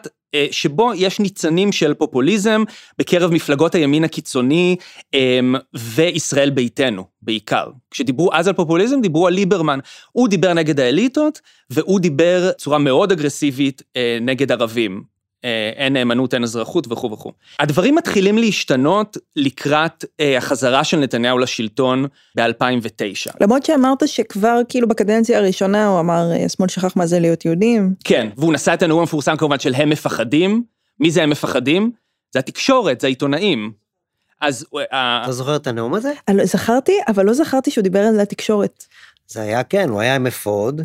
שבו יש ניצנים של פופוליזם בקרב מפלגות הימין הקיצוני אמ, וישראל ביתנו בעיקר. כשדיברו אז על פופוליזם, דיברו על ליברמן. הוא דיבר נגד האליטות, והוא דיבר בצורה מאוד אגרסיבית אה, נגד ערבים. אה, אין נאמנות, אין אזרחות וכו' וכו'. הדברים מתחילים להשתנות לקראת אה, החזרה של נתניהו לשלטון ב-2009. למרות שאמרת שכבר כאילו בקדנציה הראשונה הוא אמר, השמאל שכח מה זה להיות יהודים. כן, והוא נשא את הנאום המפורסם כמובן של הם מפחדים. מי זה הם מפחדים? זה התקשורת, זה העיתונאים. אז... אתה זוכר את הנאום הזה? זכרתי, אבל לא זכרתי שהוא דיבר על התקשורת. זה היה כן, הוא היה עם אפוד.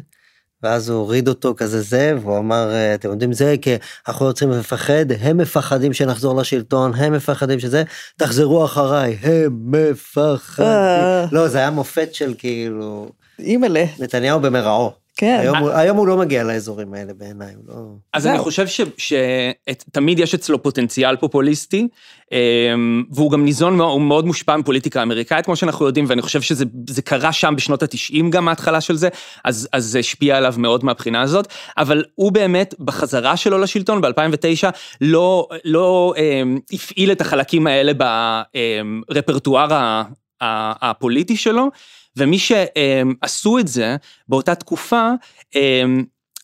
ואז הוא הוריד אותו כזה זה, והוא אמר, אה, אתם יודעים זה, כי אנחנו לא צריכים לפחד, הם מפחדים שנחזור לשלטון, הם מפחדים שזה, תחזרו אחריי, הם מפחדים. אה. לא, זה היה מופת של כאילו... אימא'לה. נתניהו במרעו. כן. היום, הוא, היום הוא לא מגיע לאזורים האלה בעיניי, הוא לא... אז אני חושב שתמיד יש אצלו פוטנציאל פופוליסטי, אמ, והוא גם ניזון, הוא מאוד מושפע מפוליטיקה אמריקאית, כמו שאנחנו יודעים, ואני חושב שזה קרה שם בשנות התשעים גם ההתחלה של זה, אז, אז זה השפיע עליו מאוד מהבחינה הזאת, אבל הוא באמת, בחזרה שלו לשלטון ב-2009, לא, לא אמ, הפעיל את החלקים האלה ברפרטואר הפוליטי שלו, ומי שעשו את זה באותה תקופה,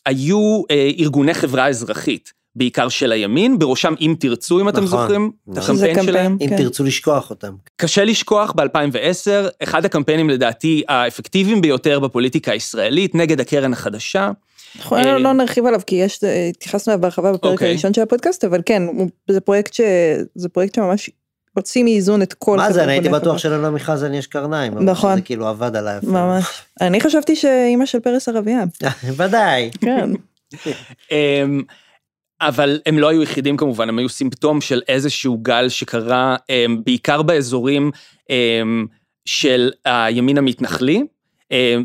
היו אה, ארגוני חברה אזרחית. בעיקר של הימין, בראשם אם תרצו, אם אתם נכון, זוכרים, נכון. את הקמפיין שלהם. אם כן. תרצו לשכוח אותם. קשה לשכוח ב-2010, אחד הקמפיינים לדעתי האפקטיביים ביותר בפוליטיקה הישראלית, נגד הקרן החדשה. נכון, אה, לא נרחיב עליו כי יש, התייחסנו אליו בהרחבה בפרק אוקיי. הראשון של הפודקאסט, אבל כן, זה פרויקט ש... זה פרויקט שממש הוציא מאיזון את כל... מה זה, אני הייתי בטוח שללא חזן יש קרניים. נכון. זה כאילו עבד עליי. ממש. אני חשבתי שאימא של פרס ערבייה. ודאי. כן. אמ, אבל הם לא היו יחידים כמובן, הם היו סימפטום של איזשהו גל שקרה אמ, בעיקר באזורים אמ, של הימין המתנחלי.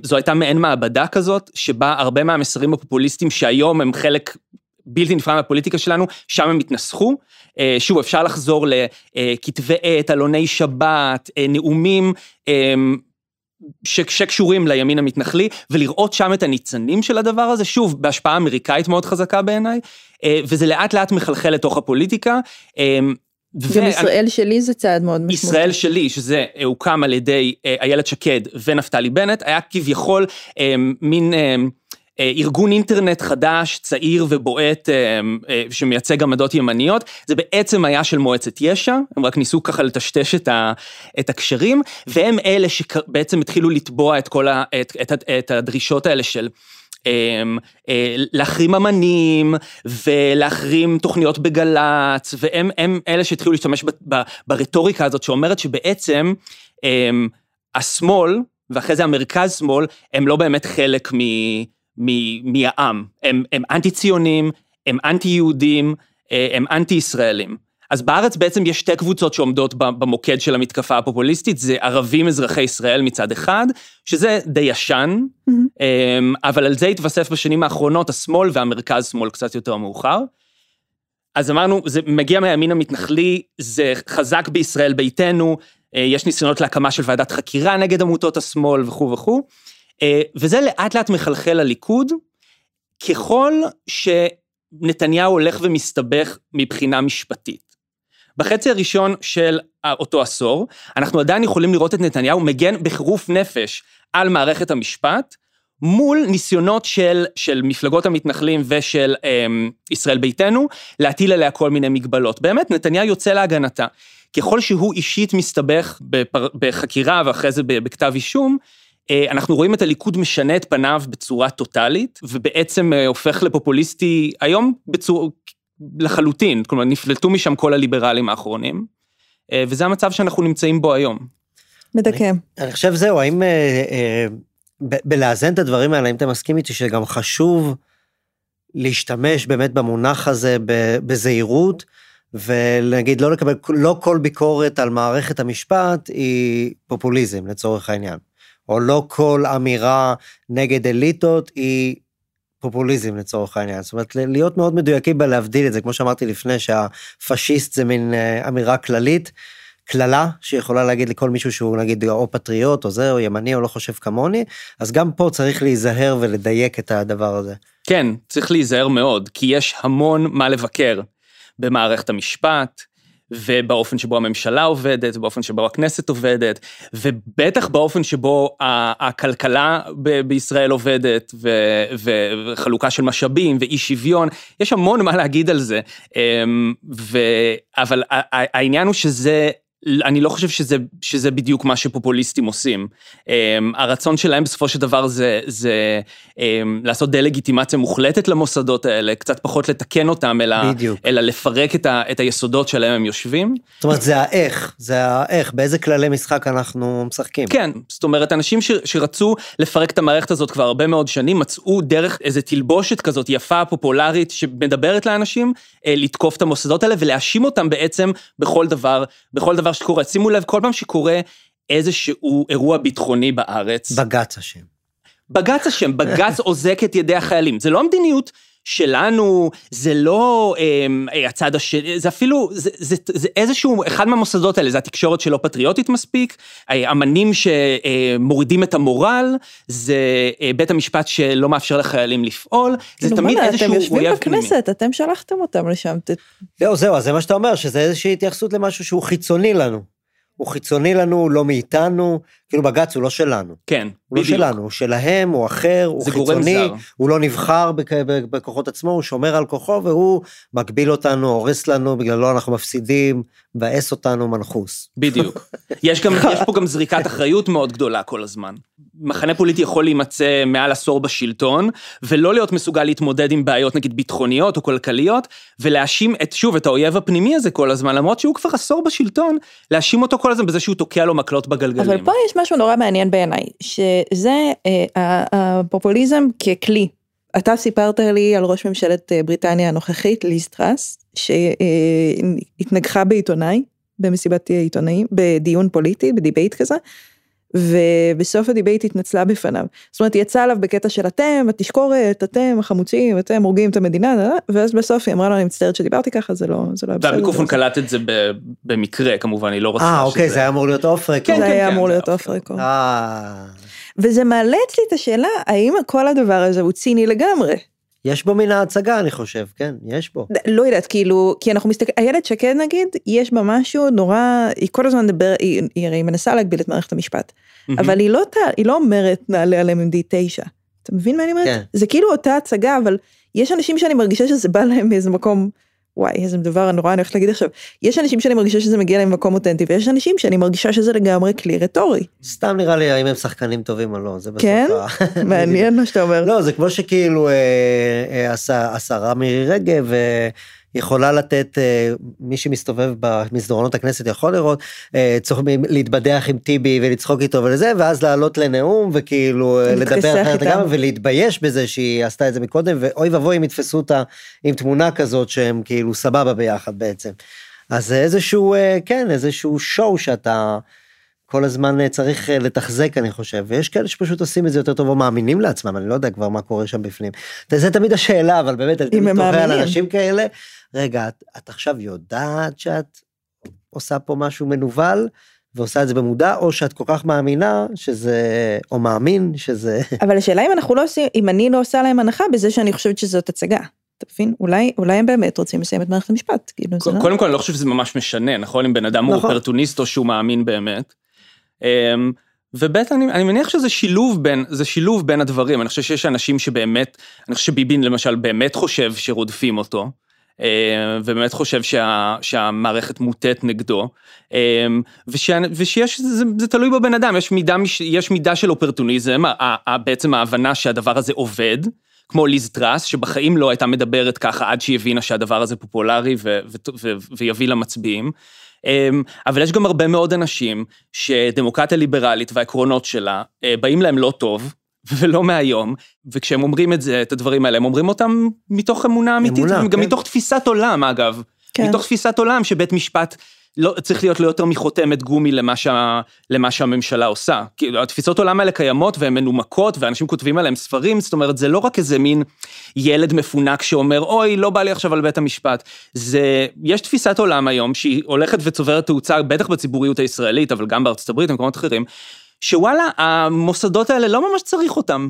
זו הייתה מעין מעבדה כזאת, שבה הרבה מהמסרים הפופוליסטיים שהיום הם חלק בלתי נפרד מהפוליטיקה שלנו, שם הם התנסחו. אה, שוב, אפשר לחזור לכתבי עת, עלוני שבת, אה, נאומים. אה, שקשורים לימין המתנחלי, ולראות שם את הניצנים של הדבר הזה, שוב, בהשפעה אמריקאית מאוד חזקה בעיניי, וזה לאט לאט מחלחל לתוך הפוליטיקה. גם ישראל שלי זה צעד מאוד משמעותי. ישראל שלי, שזה הוקם על ידי אה, איילת שקד ונפתלי בנט, היה כביכול אה, מין אה, ארגון אינטרנט חדש, צעיר ובועט, שמייצג עמדות ימניות, זה בעצם היה של מועצת יש"ע, הם רק ניסו ככה לטשטש את, ה, את הקשרים, והם אלה שבעצם התחילו לתבוע את כל ה, את, את, את הדרישות האלה של אה, להחרים אמנים ולהחרים תוכניות בגל"צ, והם הם אלה שהתחילו להשתמש ברטוריקה הזאת שאומרת שבעצם אמ, השמאל, ואחרי זה המרכז שמאל, הם לא באמת חלק מ, מ, מהעם, הם, הם אנטי ציונים, הם אנטי יהודים, אה, הם אנטי ישראלים. אז בארץ בעצם יש שתי קבוצות שעומדות במוקד של המתקפה הפופוליסטית, זה ערבים אזרחי ישראל מצד אחד, שזה די ישן, mm-hmm. אבל על זה התווסף בשנים האחרונות השמאל והמרכז שמאל קצת יותר מאוחר. אז אמרנו, זה מגיע מהימין המתנחלי, זה חזק בישראל ביתנו, אה, יש ניסיונות להקמה של ועדת חקירה נגד עמותות השמאל וכו' וכו', וזה לאט לאט מחלחל לליכוד, ככל שנתניהו הולך ומסתבך מבחינה משפטית. בחצי הראשון של אותו עשור, אנחנו עדיין יכולים לראות את נתניהו מגן בחירוף נפש על מערכת המשפט, מול ניסיונות של, של מפלגות המתנחלים ושל אמ, ישראל ביתנו, להטיל עליה כל מיני מגבלות. באמת, נתניהו יוצא להגנתה. ככל שהוא אישית מסתבך בחקירה ואחרי זה בכתב אישום, אה, אנחנו רואים את הליכוד משנה את פניו בצורה טוטאלית, ובעצם אה, הופך לפופוליסטי היום בצור, לחלוטין, כלומר נפלטו משם כל הליברלים האחרונים, אה, וזה המצב שאנחנו נמצאים בו היום. מדכא. אני, אני חושב זהו, האם אה, אה, בלאזן את הדברים האלה, האם אתה מסכים איתי שגם חשוב להשתמש באמת במונח הזה בזהירות, ולהגיד לא לקבל, לא כל ביקורת על מערכת המשפט היא פופוליזם לצורך העניין, או לא כל אמירה נגד אליטות היא פופוליזם לצורך העניין, זאת אומרת להיות מאוד מדויקים בלהבדיל את זה, כמו שאמרתי לפני שהפשיסט זה מין אה, אמירה כללית, קללה שיכולה להגיד לכל מישהו שהוא נגיד או פטריוט או זה או ימני או לא חושב כמוני, אז גם פה צריך להיזהר ולדייק את הדבר הזה. כן, צריך להיזהר מאוד, כי יש המון מה לבקר במערכת המשפט, ובאופן שבו הממשלה עובדת, באופן שבו הכנסת עובדת, ובטח באופן שבו הכלכלה בישראל עובדת, וחלוקה של משאבים ואי שוויון, יש המון מה להגיד על זה, אמ, ו... אבל העניין הוא שזה אני לא חושב שזה, שזה בדיוק מה שפופוליסטים עושים. Um, הרצון שלהם בסופו של דבר זה, זה um, לעשות דה-לגיטימציה מוחלטת למוסדות האלה, קצת פחות לתקן אותם, אלא, אלא לפרק את, ה, את היסודות שלהם הם יושבים. זאת אומרת, זה האיך, זה האיך, באיזה כללי משחק אנחנו משחקים. כן, זאת אומרת, אנשים ש, שרצו לפרק את המערכת הזאת כבר הרבה מאוד שנים, מצאו דרך איזה תלבושת כזאת יפה, פופולרית, שמדברת לאנשים, uh, לתקוף את המוסדות האלה ולהאשים אותם בעצם בכל דבר, בכל דבר דבר שקורה, שימו לב, כל פעם שקורה איזשהו אירוע ביטחוני בארץ. בג"ץ אשם. בג"ץ אשם, בג"ץ אוזק את ידי החיילים. זה לא המדיניות שלנו, זה לא אה, הצד השני, זה אפילו, זה, זה, זה איזשהו, אחד מהמוסדות האלה, זה התקשורת שלא פטריוטית מספיק, אמנים שמורידים את המורל, זה אה, בית המשפט שלא מאפשר לחיילים לפעול, זה כאילו, תמיד איזשהו אויב פנימי. אתם יושבים בכנסת, אתם שלחתם אותם לשם. זהו, זהו, זה מה שאתה אומר, שזה איזושהי התייחסות למשהו שהוא חיצוני לנו. הוא חיצוני לנו, לא מאיתנו, כאילו בג"ץ הוא לא שלנו. כן, הוא לא בדיוק. הוא לא שלנו, הוא שלהם, הוא אחר, הוא חיצוני, הוא לא נבחר בכוחות עצמו, הוא שומר על כוחו והוא מגביל אותנו, הורס לנו, בגללו אנחנו מפסידים, מבאס אותנו מנחוס. בדיוק. יש, גם, יש פה גם זריקת אחריות מאוד גדולה כל הזמן. מחנה פוליטי יכול להימצא מעל עשור בשלטון, ולא להיות מסוגל להתמודד עם בעיות נגיד ביטחוניות או כלכליות, ולהאשים את, שוב, את האויב הפנימי הזה כל הזמן, למרות שהוא כבר עשור בשלטון, להאשים אותו כל הזמן בזה שהוא תוקע לו מקלות בגלגלים. אבל פה יש משהו נורא מעניין בעיניי, שזה אה, הפופוליזם ככלי. אתה סיפרת לי על ראש ממשלת אה, בריטניה הנוכחית, ליז טראס, שהתנגחה בעיתונאי, במסיבת עיתונאים, בדיון פוליטי, ב debate כזה, ובסוף ה debate התנצלה בפניו. זאת אומרת, היא יצאה עליו בקטע של אתם, התשקורת, אתם החמוצים, אתם הורגים את המדינה, ואז בסוף היא אמרה לו, אני מצטערת שדיברתי ככה, זה לא, זה לא בסדר. והמיקרופון קלט את זה במקרה, כמובן, היא לא רצתה אה, אוקיי, זה היה אמור להיות off record. כן, זה היה אמור להיות off record. וזה מעלה אצלי את השאלה, האם כל הדבר הזה הוא ציני לגמרי? יש בו מן ההצגה, אני חושב, כן, יש בו. לא יודעת, כאילו, כי אנחנו מסתכלים, איילת שקד נגיד, יש בה משהו נורא, היא כל הזמן מדבר, היא, היא הרי מנסה להגביל את מערכת המשפט, אבל היא לא, היא לא אומרת נעלה עליהם עם D9. אתה מבין מה אני אומרת? כן. זה כאילו אותה הצגה, אבל יש אנשים שאני מרגישה שזה בא להם מאיזה מקום, וואי, איזה דבר נורא אני הולכת להגיד עכשיו. יש אנשים שאני מרגישה שזה מגיע להם ממקום אותנטי, ויש אנשים שאני מרגישה שזה לגמרי כלי רטורי. סתם נראה לי האם הם שחקנים טובים או לא, זה בסוף כן? מעניין מה שאתה אומר. לא, זה כמו שכאילו אה, אה, השרה מירי רגב אה, יכולה לתת, אה, מי שמסתובב במסדרונות הכנסת יכול לראות, אה, צורך להתבדח עם טיבי ולצחוק איתו ולזה, ואז לעלות לנאום וכאילו אה, לדבר אחרת. לגמרי ולהתבייש בזה שהיא עשתה את זה מקודם, ואוי ואבוי אם יתפסו אותה עם תמונה כזאת שהם כאילו סבבה ביחד בעצם. אז זה איזשהו, כן, איזשהו שואו שאתה... כל הזמן צריך לתחזק אני חושב ויש כאלה שפשוט עושים את זה יותר טוב או מאמינים לעצמם אני לא יודע כבר מה קורה שם בפנים. זה תמיד השאלה אבל באמת אני תוהה על. אנשים כאלה רגע את, את עכשיו יודעת שאת עושה פה משהו מנוול ועושה את זה במודע או שאת כל כך מאמינה שזה או מאמין שזה אבל השאלה אם אנחנו לא עושים, אם אני לא עושה להם הנחה בזה שאני חושבת שזאת הצגה. אתה מבין? אולי, אולי הם באמת רוצים לסיים את מערכת המשפט. כאילו, זה לא... קודם כל אני לא חושב שזה ממש משנה, נכון? אם בן אדם הוא נכון. אופרטוניסט או שהוא מאמין באמת. אמ, וב' אני, אני מניח שזה שילוב בין, זה שילוב בין הדברים, אני חושב שיש אנשים שבאמת, אני חושב שביבי למשל באמת חושב שרודפים אותו, ובאמת חושב שה, שהמערכת מוטית נגדו, אה, וש, ושיש, זה, זה תלוי בבן אדם, יש מידה, יש מידה של אופרטוניזם, בעצם ההבנה שהדבר הזה עובד, כמו ליז טראס, שבחיים לא הייתה מדברת ככה עד שהיא הבינה שהדבר הזה פופולרי ו- ו- ו- ויביא לה מצביעים. אמ, אבל יש גם הרבה מאוד אנשים שדמוקרטיה ליברלית והעקרונות שלה אה, באים להם לא טוב, ולא מהיום, וכשהם אומרים את זה, את הדברים האלה, הם אומרים אותם מתוך אמונה אמיתית, אמונה, גם כן. מתוך תפיסת עולם אגב. כן. מתוך תפיסת עולם שבית משפט לא, צריך להיות לא יותר מחותמת גומי למה, שה, למה שהממשלה עושה. כאילו, התפיסות עולם האלה קיימות והן מנומקות, ואנשים כותבים עליהם ספרים, זאת אומרת, זה לא רק איזה מין ילד מפונק שאומר, אוי, לא בא לי עכשיו על בית המשפט. זה, יש תפיסת עולם היום שהיא הולכת וצוברת תאוצה, בטח בציבוריות הישראלית, אבל גם בארצות הברית ובמקומות אחרים, שוואלה, המוסדות האלה לא ממש צריך אותם.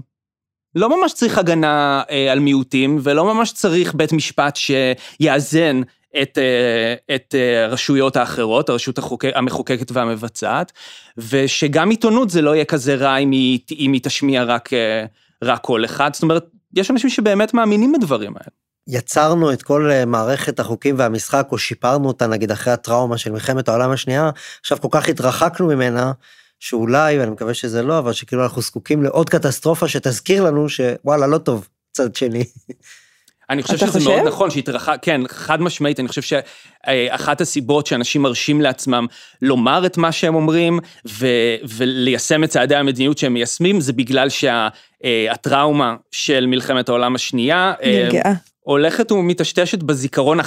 לא ממש צריך הגנה אה, על מיעוטים, ולא ממש צריך בית משפט שיאזן את, אה, את אה, הרשויות האחרות, הרשות החוק, המחוקקת והמבצעת, ושגם עיתונות זה לא יהיה כזה רע אם היא, אם היא תשמיע רק, אה, רק אחד. זאת אומרת, יש אנשים שבאמת מאמינים בדברים האלה. יצרנו את כל אה, מערכת החוקים והמשחק או שיפרנו אותה נגיד אחרי הטראומה של מלחמת העולם השנייה עכשיו כל כך התרחקנו ממנה שאולי ואני מקווה שזה לא אבל שכאילו אנחנו זקוקים לעוד קטסטרופה שתזכיר לנו שוואלה לא טוב צד שני. אני חושב שזה חושב? מאוד נכון שהתרחק, כן, חד משמעית, אני חושב שאחת הסיבות שאנשים מרשים לעצמם לומר את מה שהם אומרים ו, וליישם את צעדי המדיניות שהם מיישמים, זה בגלל שהטראומה של מלחמת העולם השנייה, אה, נרגעה. הולכת ומטשטשת בזיכרון,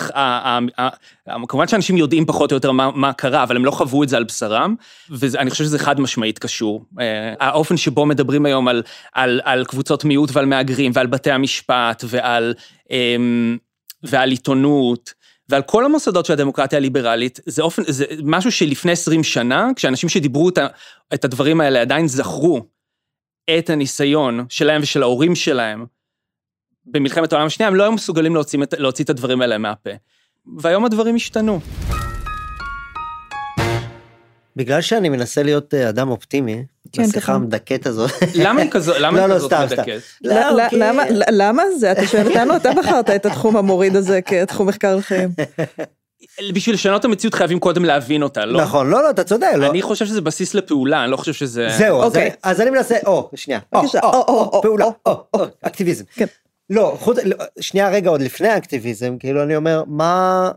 כמובן שאנשים יודעים פחות או יותר מה, מה קרה, אבל הם לא חוו את זה על בשרם, ואני חושב שזה חד משמעית קשור. אה, האופן שבו מדברים היום על, על, על קבוצות מיעוט ועל מהגרים ועל בתי המשפט ועל, אמ, ועל עיתונות. ועל כל המוסדות של הדמוקרטיה הליברלית, זה אופן, זה משהו שלפני 20 שנה, כשאנשים שדיברו את, את הדברים האלה עדיין זכרו את הניסיון שלהם ושל ההורים שלהם במלחמת העולם השנייה, הם לא היו מסוגלים להוציא, להוציא את הדברים האלה מהפה. והיום הדברים השתנו. בגלל שאני מנסה להיות אה, אדם אופטימי כן, בשיחה. המדכאת הזאת. למה היא כזו, למה לא, היא לא, כזאת סתם, סתם. מדכאת? לא, כי- למה, למה זה? אתה שואל אותנו, אתה בחרת את התחום המוריד הזה כתחום מחקר לחיים. בשביל לשנות את המציאות חייבים קודם להבין אותה, לא? נכון לא לא אתה צודק לא. אני חושב שזה בסיס לפעולה, אני לא חושב שזה... זהו, אז אוקיי. אני- אז אני מנסה, או, שנייה, או, או, או, או, או, או, פעולה, או, או, או, אקטיביזם. לא, חוץ, לא, שנייה רגע עוד לפני האקטיביזם, כאילו אני אומר, מה,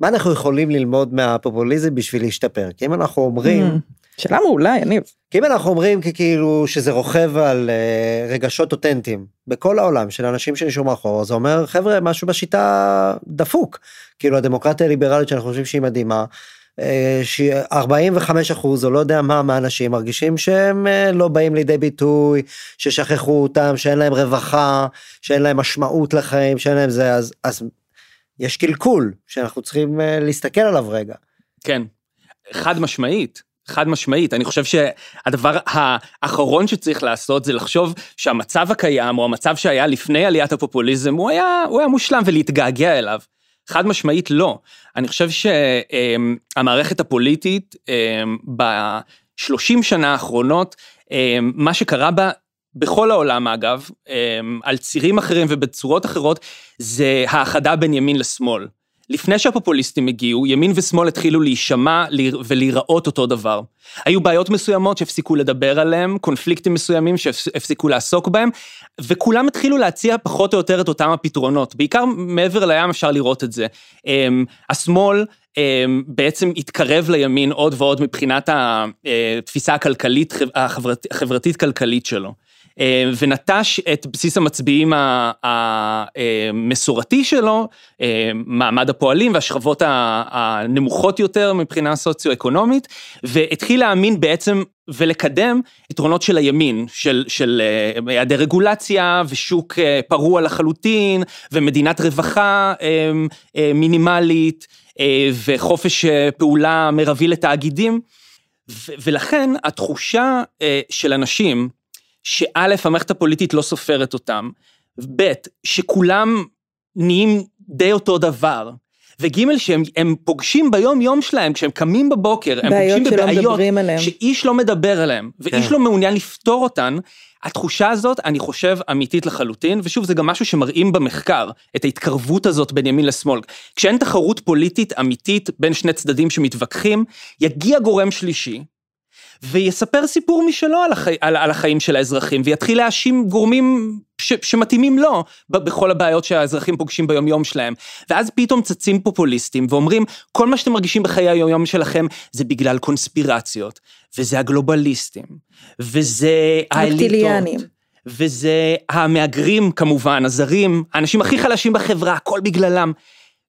מה אנחנו יכולים ללמוד מהפופוליזם בשביל להשתפר? כי אם אנחנו אומרים, Hmm, שאלה מעולה, יניב. כי אם אנחנו אומרים כאילו שזה רוכב על אה, רגשות אותנטיים בכל העולם של אנשים שנשארו מאחור, זה אומר חבר'ה משהו בשיטה דפוק. כאילו הדמוקרטיה הליברלית שאנחנו חושבים שהיא מדהימה. אה, ש-45 אחוז או לא יודע מה מהאנשים מרגישים שהם אה, לא באים לידי ביטוי, ששכחו אותם, שאין להם רווחה, שאין להם משמעות לחיים, שאין להם זה, אז, אז יש קלקול שאנחנו צריכים אה, להסתכל עליו רגע. כן. חד משמעית, חד משמעית. אני חושב שהדבר האחרון שצריך לעשות זה לחשוב שהמצב הקיים, או המצב שהיה לפני עליית הפופוליזם, הוא היה, הוא היה מושלם ולהתגעגע אליו. חד משמעית לא. אני חושב שהמערכת הפוליטית בשלושים שנה האחרונות, מה שקרה בה בכל העולם אגב, על צירים אחרים ובצורות אחרות, זה האחדה בין ימין לשמאל. לפני שהפופוליסטים הגיעו, ימין ושמאל התחילו להישמע ולהיראות אותו דבר. היו בעיות מסוימות שהפסיקו לדבר עליהם, קונפליקטים מסוימים שהפסיקו לעסוק בהם, וכולם התחילו להציע פחות או יותר את אותם הפתרונות. בעיקר מעבר לים אפשר לראות את זה. אמ, השמאל אמ, בעצם התקרב לימין עוד ועוד מבחינת התפיסה הכלכלית, החברתית-כלכלית שלו. אה, ונטש את בסיס המצביעים המסורתי שלו, אה, מעמד הפועלים והשכבות הנמוכות יותר מבחינה סוציו-אקונומית, והתחיל להאמין בעצם ולקדם יתרונות של הימין, של, של אה, היעדר רגולציה ושוק פרוע לחלוטין ומדינת רווחה מינימלית וחופש פעולה מרבי לתאגידים. ולכן התחושה של אנשים שא', המערכת הפוליטית לא סופרת אותם, ב', שכולם נהיים די אותו דבר, וג' שהם פוגשים ביום יום שלהם, כשהם קמים בבוקר, הם פוגשים בבעיות שאיש לא מדבר עליהם, ואיש כן. לא מעוניין לפתור אותן, התחושה הזאת, אני חושב, אמיתית לחלוטין, ושוב, זה גם משהו שמראים במחקר, את ההתקרבות הזאת בין ימין לשמאל. כשאין תחרות פוליטית אמיתית בין שני צדדים שמתווכחים, יגיע גורם שלישי, ויספר סיפור משלו על, החי, על, על החיים של האזרחים, ויתחיל להאשים גורמים ש, שמתאימים לו בכל הבעיות שהאזרחים פוגשים ביומיום שלהם. ואז פתאום צצים פופוליסטים ואומרים, כל מה שאתם מרגישים בחיי היומיום שלכם זה בגלל קונספירציות, וזה הגלובליסטים, וזה האליטות. וזה המהגרים כמובן, הזרים, האנשים הכי חלשים בחברה, הכל בגללם.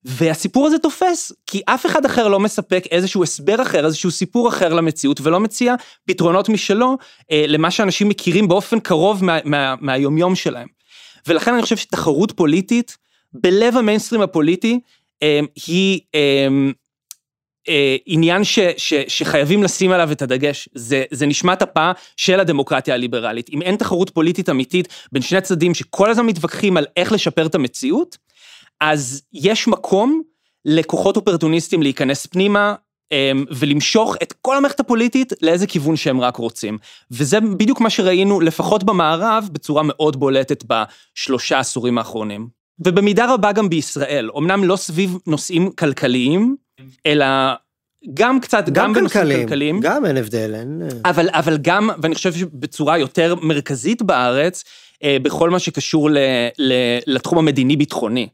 והסיפור הזה תופס, כי אף אחד אחר לא מספק איזשהו הסבר אחר, איזשהו סיפור אחר למציאות, ולא מציע פתרונות משלו אה, למה שאנשים מכירים באופן קרוב מה, מה, מהיומיום שלהם. ולכן אני חושב שתחרות פוליטית, בלב המיינסטרים הפוליטי, אה, היא אה, אה, עניין ש, ש, שחייבים לשים עליו את הדגש. זה, זה נשמת אפה של הדמוקרטיה הליברלית. אם אין תחרות פוליטית אמיתית בין שני צדדים שכל הזמן מתווכחים על איך לשפר את המציאות, אז יש מקום לכוחות אופרטוניסטים להיכנס פנימה אמ, ולמשוך את כל המערכת הפוליטית לאיזה כיוון שהם רק רוצים. וזה בדיוק מה שראינו, לפחות במערב, בצורה מאוד בולטת בשלושה עשורים האחרונים. ובמידה רבה גם בישראל, אמנם לא סביב נושאים כלכליים, אלא גם קצת, גם, גם בנושאים כלכליים. כלכליים. גם אין הבדל, אין... אבל, אבל גם, ואני חושב שבצורה יותר מרכזית בארץ, אה, בכל מה שקשור ל, ל, לתחום המדיני-ביטחוני.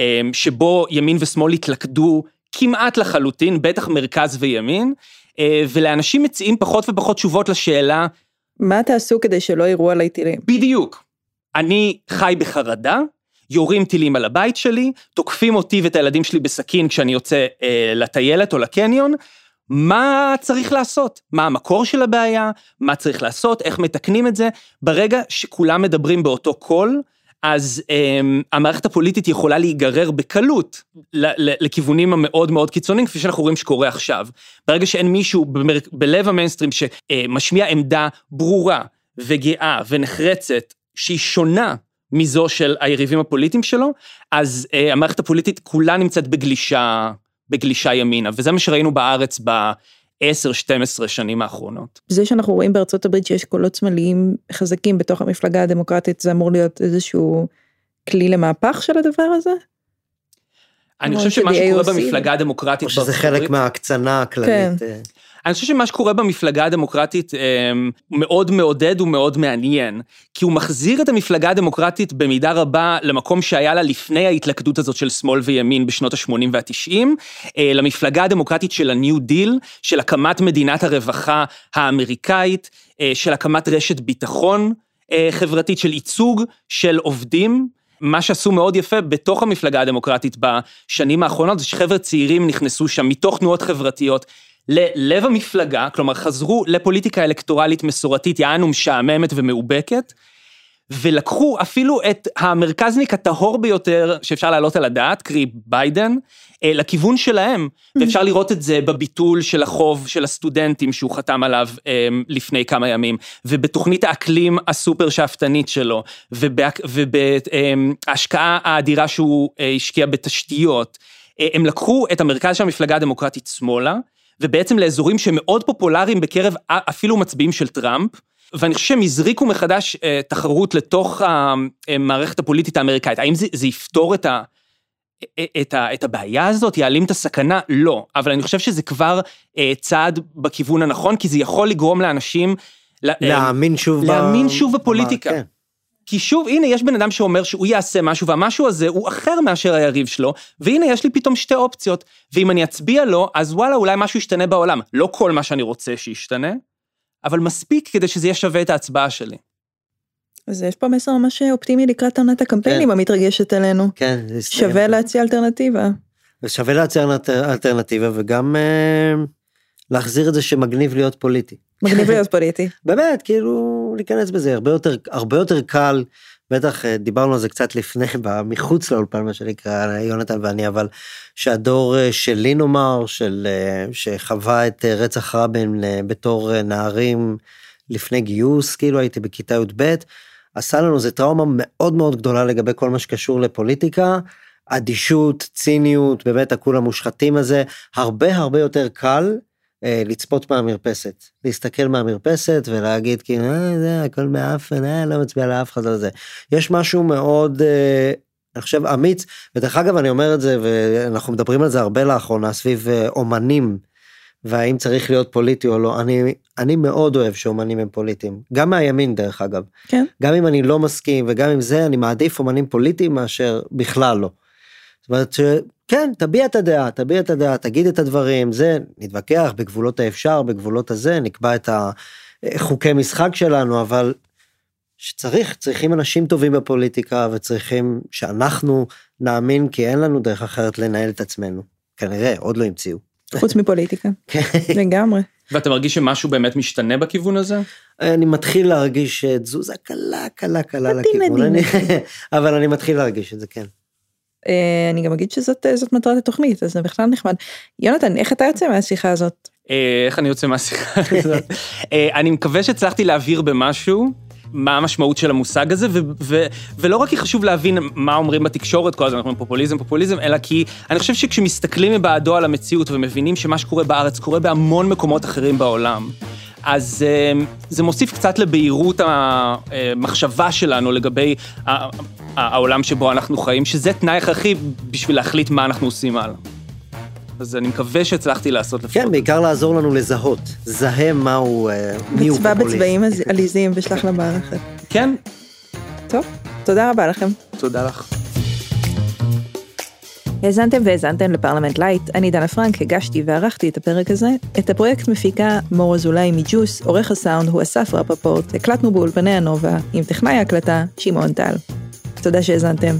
אמ, שבו ימין ושמאל התלכדו כמעט לחלוטין, בטח מרכז וימין, אה, ולאנשים מציעים פחות ופחות תשובות לשאלה... מה תעשו כדי שלא יראו עליי טילים? בדיוק. אני חי בחרדה, יורים טילים על הבית שלי, תוקפים אותי ואת הילדים שלי בסכין כשאני יוצא אה, לטיילת או לקניון, מה צריך לעשות? מה המקור של הבעיה? מה צריך לעשות? איך מתקנים את זה? ברגע שכולם מדברים באותו קול, אז um, המערכת הפוליטית יכולה להיגרר בקלות לכיוונים המאוד מאוד קיצוניים, כפי שאנחנו רואים שקורה עכשיו. ברגע שאין מישהו במר... בלב המיינסטרים שמשמיע עמדה ברורה וגאה ונחרצת, שהיא שונה מזו של היריבים הפוליטיים שלו, אז uh, המערכת הפוליטית כולה נמצאת בגלישה, בגלישה ימינה, וזה מה שראינו בארץ ב... 10-12 שנים האחרונות. זה שאנחנו רואים בארצות הברית שיש קולות שמאליים חזקים בתוך המפלגה הדמוקרטית, זה אמור להיות איזשהו כלי למהפך של הדבר הזה? אני חושב שמה שקורה במפלגה הדמוקרטית או שזה חלק מההקצנה הכללית. אה. אני חושב שמה שקורה במפלגה הדמוקרטית אמ, מאוד מעודד ומאוד מעניין, כי הוא מחזיר את המפלגה הדמוקרטית במידה רבה למקום שהיה לה לפני ההתלכדות הזאת של שמאל וימין בשנות ה-80 וה-90, אה, למפלגה הדמוקרטית של ה-New Deal, של הקמת מדינת הרווחה האמריקאית, אה, של הקמת רשת ביטחון אה, חברתית, של ייצוג של עובדים. מה שעשו מאוד יפה בתוך המפלגה הדמוקרטית בשנים האחרונות, זה שחבר'ה צעירים נכנסו שם מתוך תנועות חברתיות, ללב המפלגה, כלומר חזרו לפוליטיקה אלקטורלית מסורתית, יענו משעממת ומאובקת, ולקחו אפילו את המרכזניק הטהור ביותר שאפשר להעלות על הדעת, קרי ביידן, אה, לכיוון שלהם, ואפשר לראות את זה בביטול של החוב של הסטודנטים שהוא חתם עליו אה, לפני כמה ימים, ובתוכנית האקלים הסופר שאפתנית שלו, ובהשקעה האדירה שהוא אה, השקיע בתשתיות. הם לקחו את המרכז של המפלגה הדמוקרטית שמאלה, ובעצם לאזורים שמאוד פופולריים בקרב אפילו מצביעים של טראמפ, ואני חושב שהם הזריקו מחדש תחרות לתוך המערכת הפוליטית האמריקאית. האם זה, זה יפתור את ה... את, ה, את הבעיה הזאת, יעלים את הסכנה? לא. אבל אני חושב שזה כבר אה, צעד בכיוון הנכון, כי זה יכול לגרום לאנשים... להאמין שוב להאמין ב... שוב בפוליטיקה. כן. כי שוב, הנה, יש בן אדם שאומר שהוא יעשה משהו, והמשהו הזה הוא אחר מאשר היריב שלו, והנה, יש לי פתאום שתי אופציות, ואם אני אצביע לו, אז וואלה, אולי משהו ישתנה בעולם. לא כל מה שאני רוצה שישתנה, אבל מספיק כדי שזה יהיה שווה את ההצבעה שלי. אז יש פה מסר ממש אופטימי לקראת עונת הקמפיינים כן. המתרגשת עלינו. כן, זה שווה להציע אלטרנטיבה. שווה להציע אלטרנטיבה וגם אה, להחזיר את זה שמגניב להיות פוליטי. מגניב להיות פוליטי. באמת, כאילו, להיכנס בזה, הרבה יותר, הרבה יותר קל, בטח אה, דיברנו על זה קצת לפני, מחוץ לאולפן, מה שנקרא, יונתן ואני, אבל שהדור אה, שלי נאמר, של, אה, שחווה את רצח רבין בתור נערים לפני גיוס, כאילו הייתי בכיתה י"ב, עשה לנו איזה טראומה מאוד מאוד גדולה לגבי כל מה שקשור לפוליטיקה. אדישות, ציניות, באמת הכולם מושחתים הזה, הרבה הרבה יותר קל לצפות מהמרפסת, להסתכל מהמרפסת ולהגיד כאילו אה, זה הכל מאפן, אה, לא מצביע לאף אחד על זה. יש משהו מאוד, אה, אני חושב אמיץ, ודרך אגב אני אומר את זה ואנחנו מדברים על זה הרבה לאחרונה סביב אה, אומנים והאם צריך להיות פוליטי או לא אני אני מאוד אוהב שאומנים הם פוליטיים גם מהימין דרך אגב כן גם אם אני לא מסכים וגם עם זה אני מעדיף אומנים פוליטיים מאשר בכלל לא. זאת אומרת שכן תביע את הדעה תביע את הדעה תגיד את הדברים זה נתווכח בגבולות האפשר בגבולות הזה נקבע את החוקי משחק שלנו אבל שצריך צריכים אנשים טובים בפוליטיקה וצריכים שאנחנו נאמין כי אין לנו דרך אחרת לנהל את עצמנו כנראה עוד לא המציאו. חוץ מפוליטיקה. כן. לגמרי. ואתה מרגיש שמשהו באמת משתנה בכיוון הזה? אני מתחיל להרגיש תזוזה קלה קלה קלה לכיוון, אבל אני מתחיל להרגיש את זה כן. אה, אני גם אגיד שזאת מטרת התוכנית אז זה בכלל נחמד. יונתן איך אתה יוצא מהשיחה הזאת? אה, איך אני יוצא מהשיחה הזאת? אה, אני מקווה שהצלחתי להעביר במשהו. מה המשמעות של המושג הזה, ו- ו- ולא רק כי חשוב להבין מה אומרים בתקשורת, כל הזמן אנחנו אומרים פופוליזם, פופוליזם, אלא כי אני חושב שכשמסתכלים מבעדו על המציאות ומבינים שמה שקורה בארץ קורה בהמון מקומות אחרים בעולם, אז uh, זה מוסיף קצת לבהירות המחשבה שלנו לגבי העולם שבו אנחנו חיים, שזה תנאי הכרחי בשביל להחליט מה אנחנו עושים הלאה. אז אני מקווה שהצלחתי לעשות לפחות. כן, בעיקר לעזור לנו לזהות. זהה מהו, אה, מי הוא פופוליסט. בצבע בצבעים עליזים ושלח למערכת. כן. טוב, תודה רבה לכם. תודה לך. האזנתן והאזנתם לפרלמנט לייט, אני דנה פרנק, הגשתי וערכתי את הפרק הזה. את הפרויקט מפיקה מור אזולאי מג'וס, עורך הסאונד הוא אסף רפפורט, הקלטנו באולפני הנובה, עם טכנאי ההקלטה, שמעון טל. תודה שהאזנתם.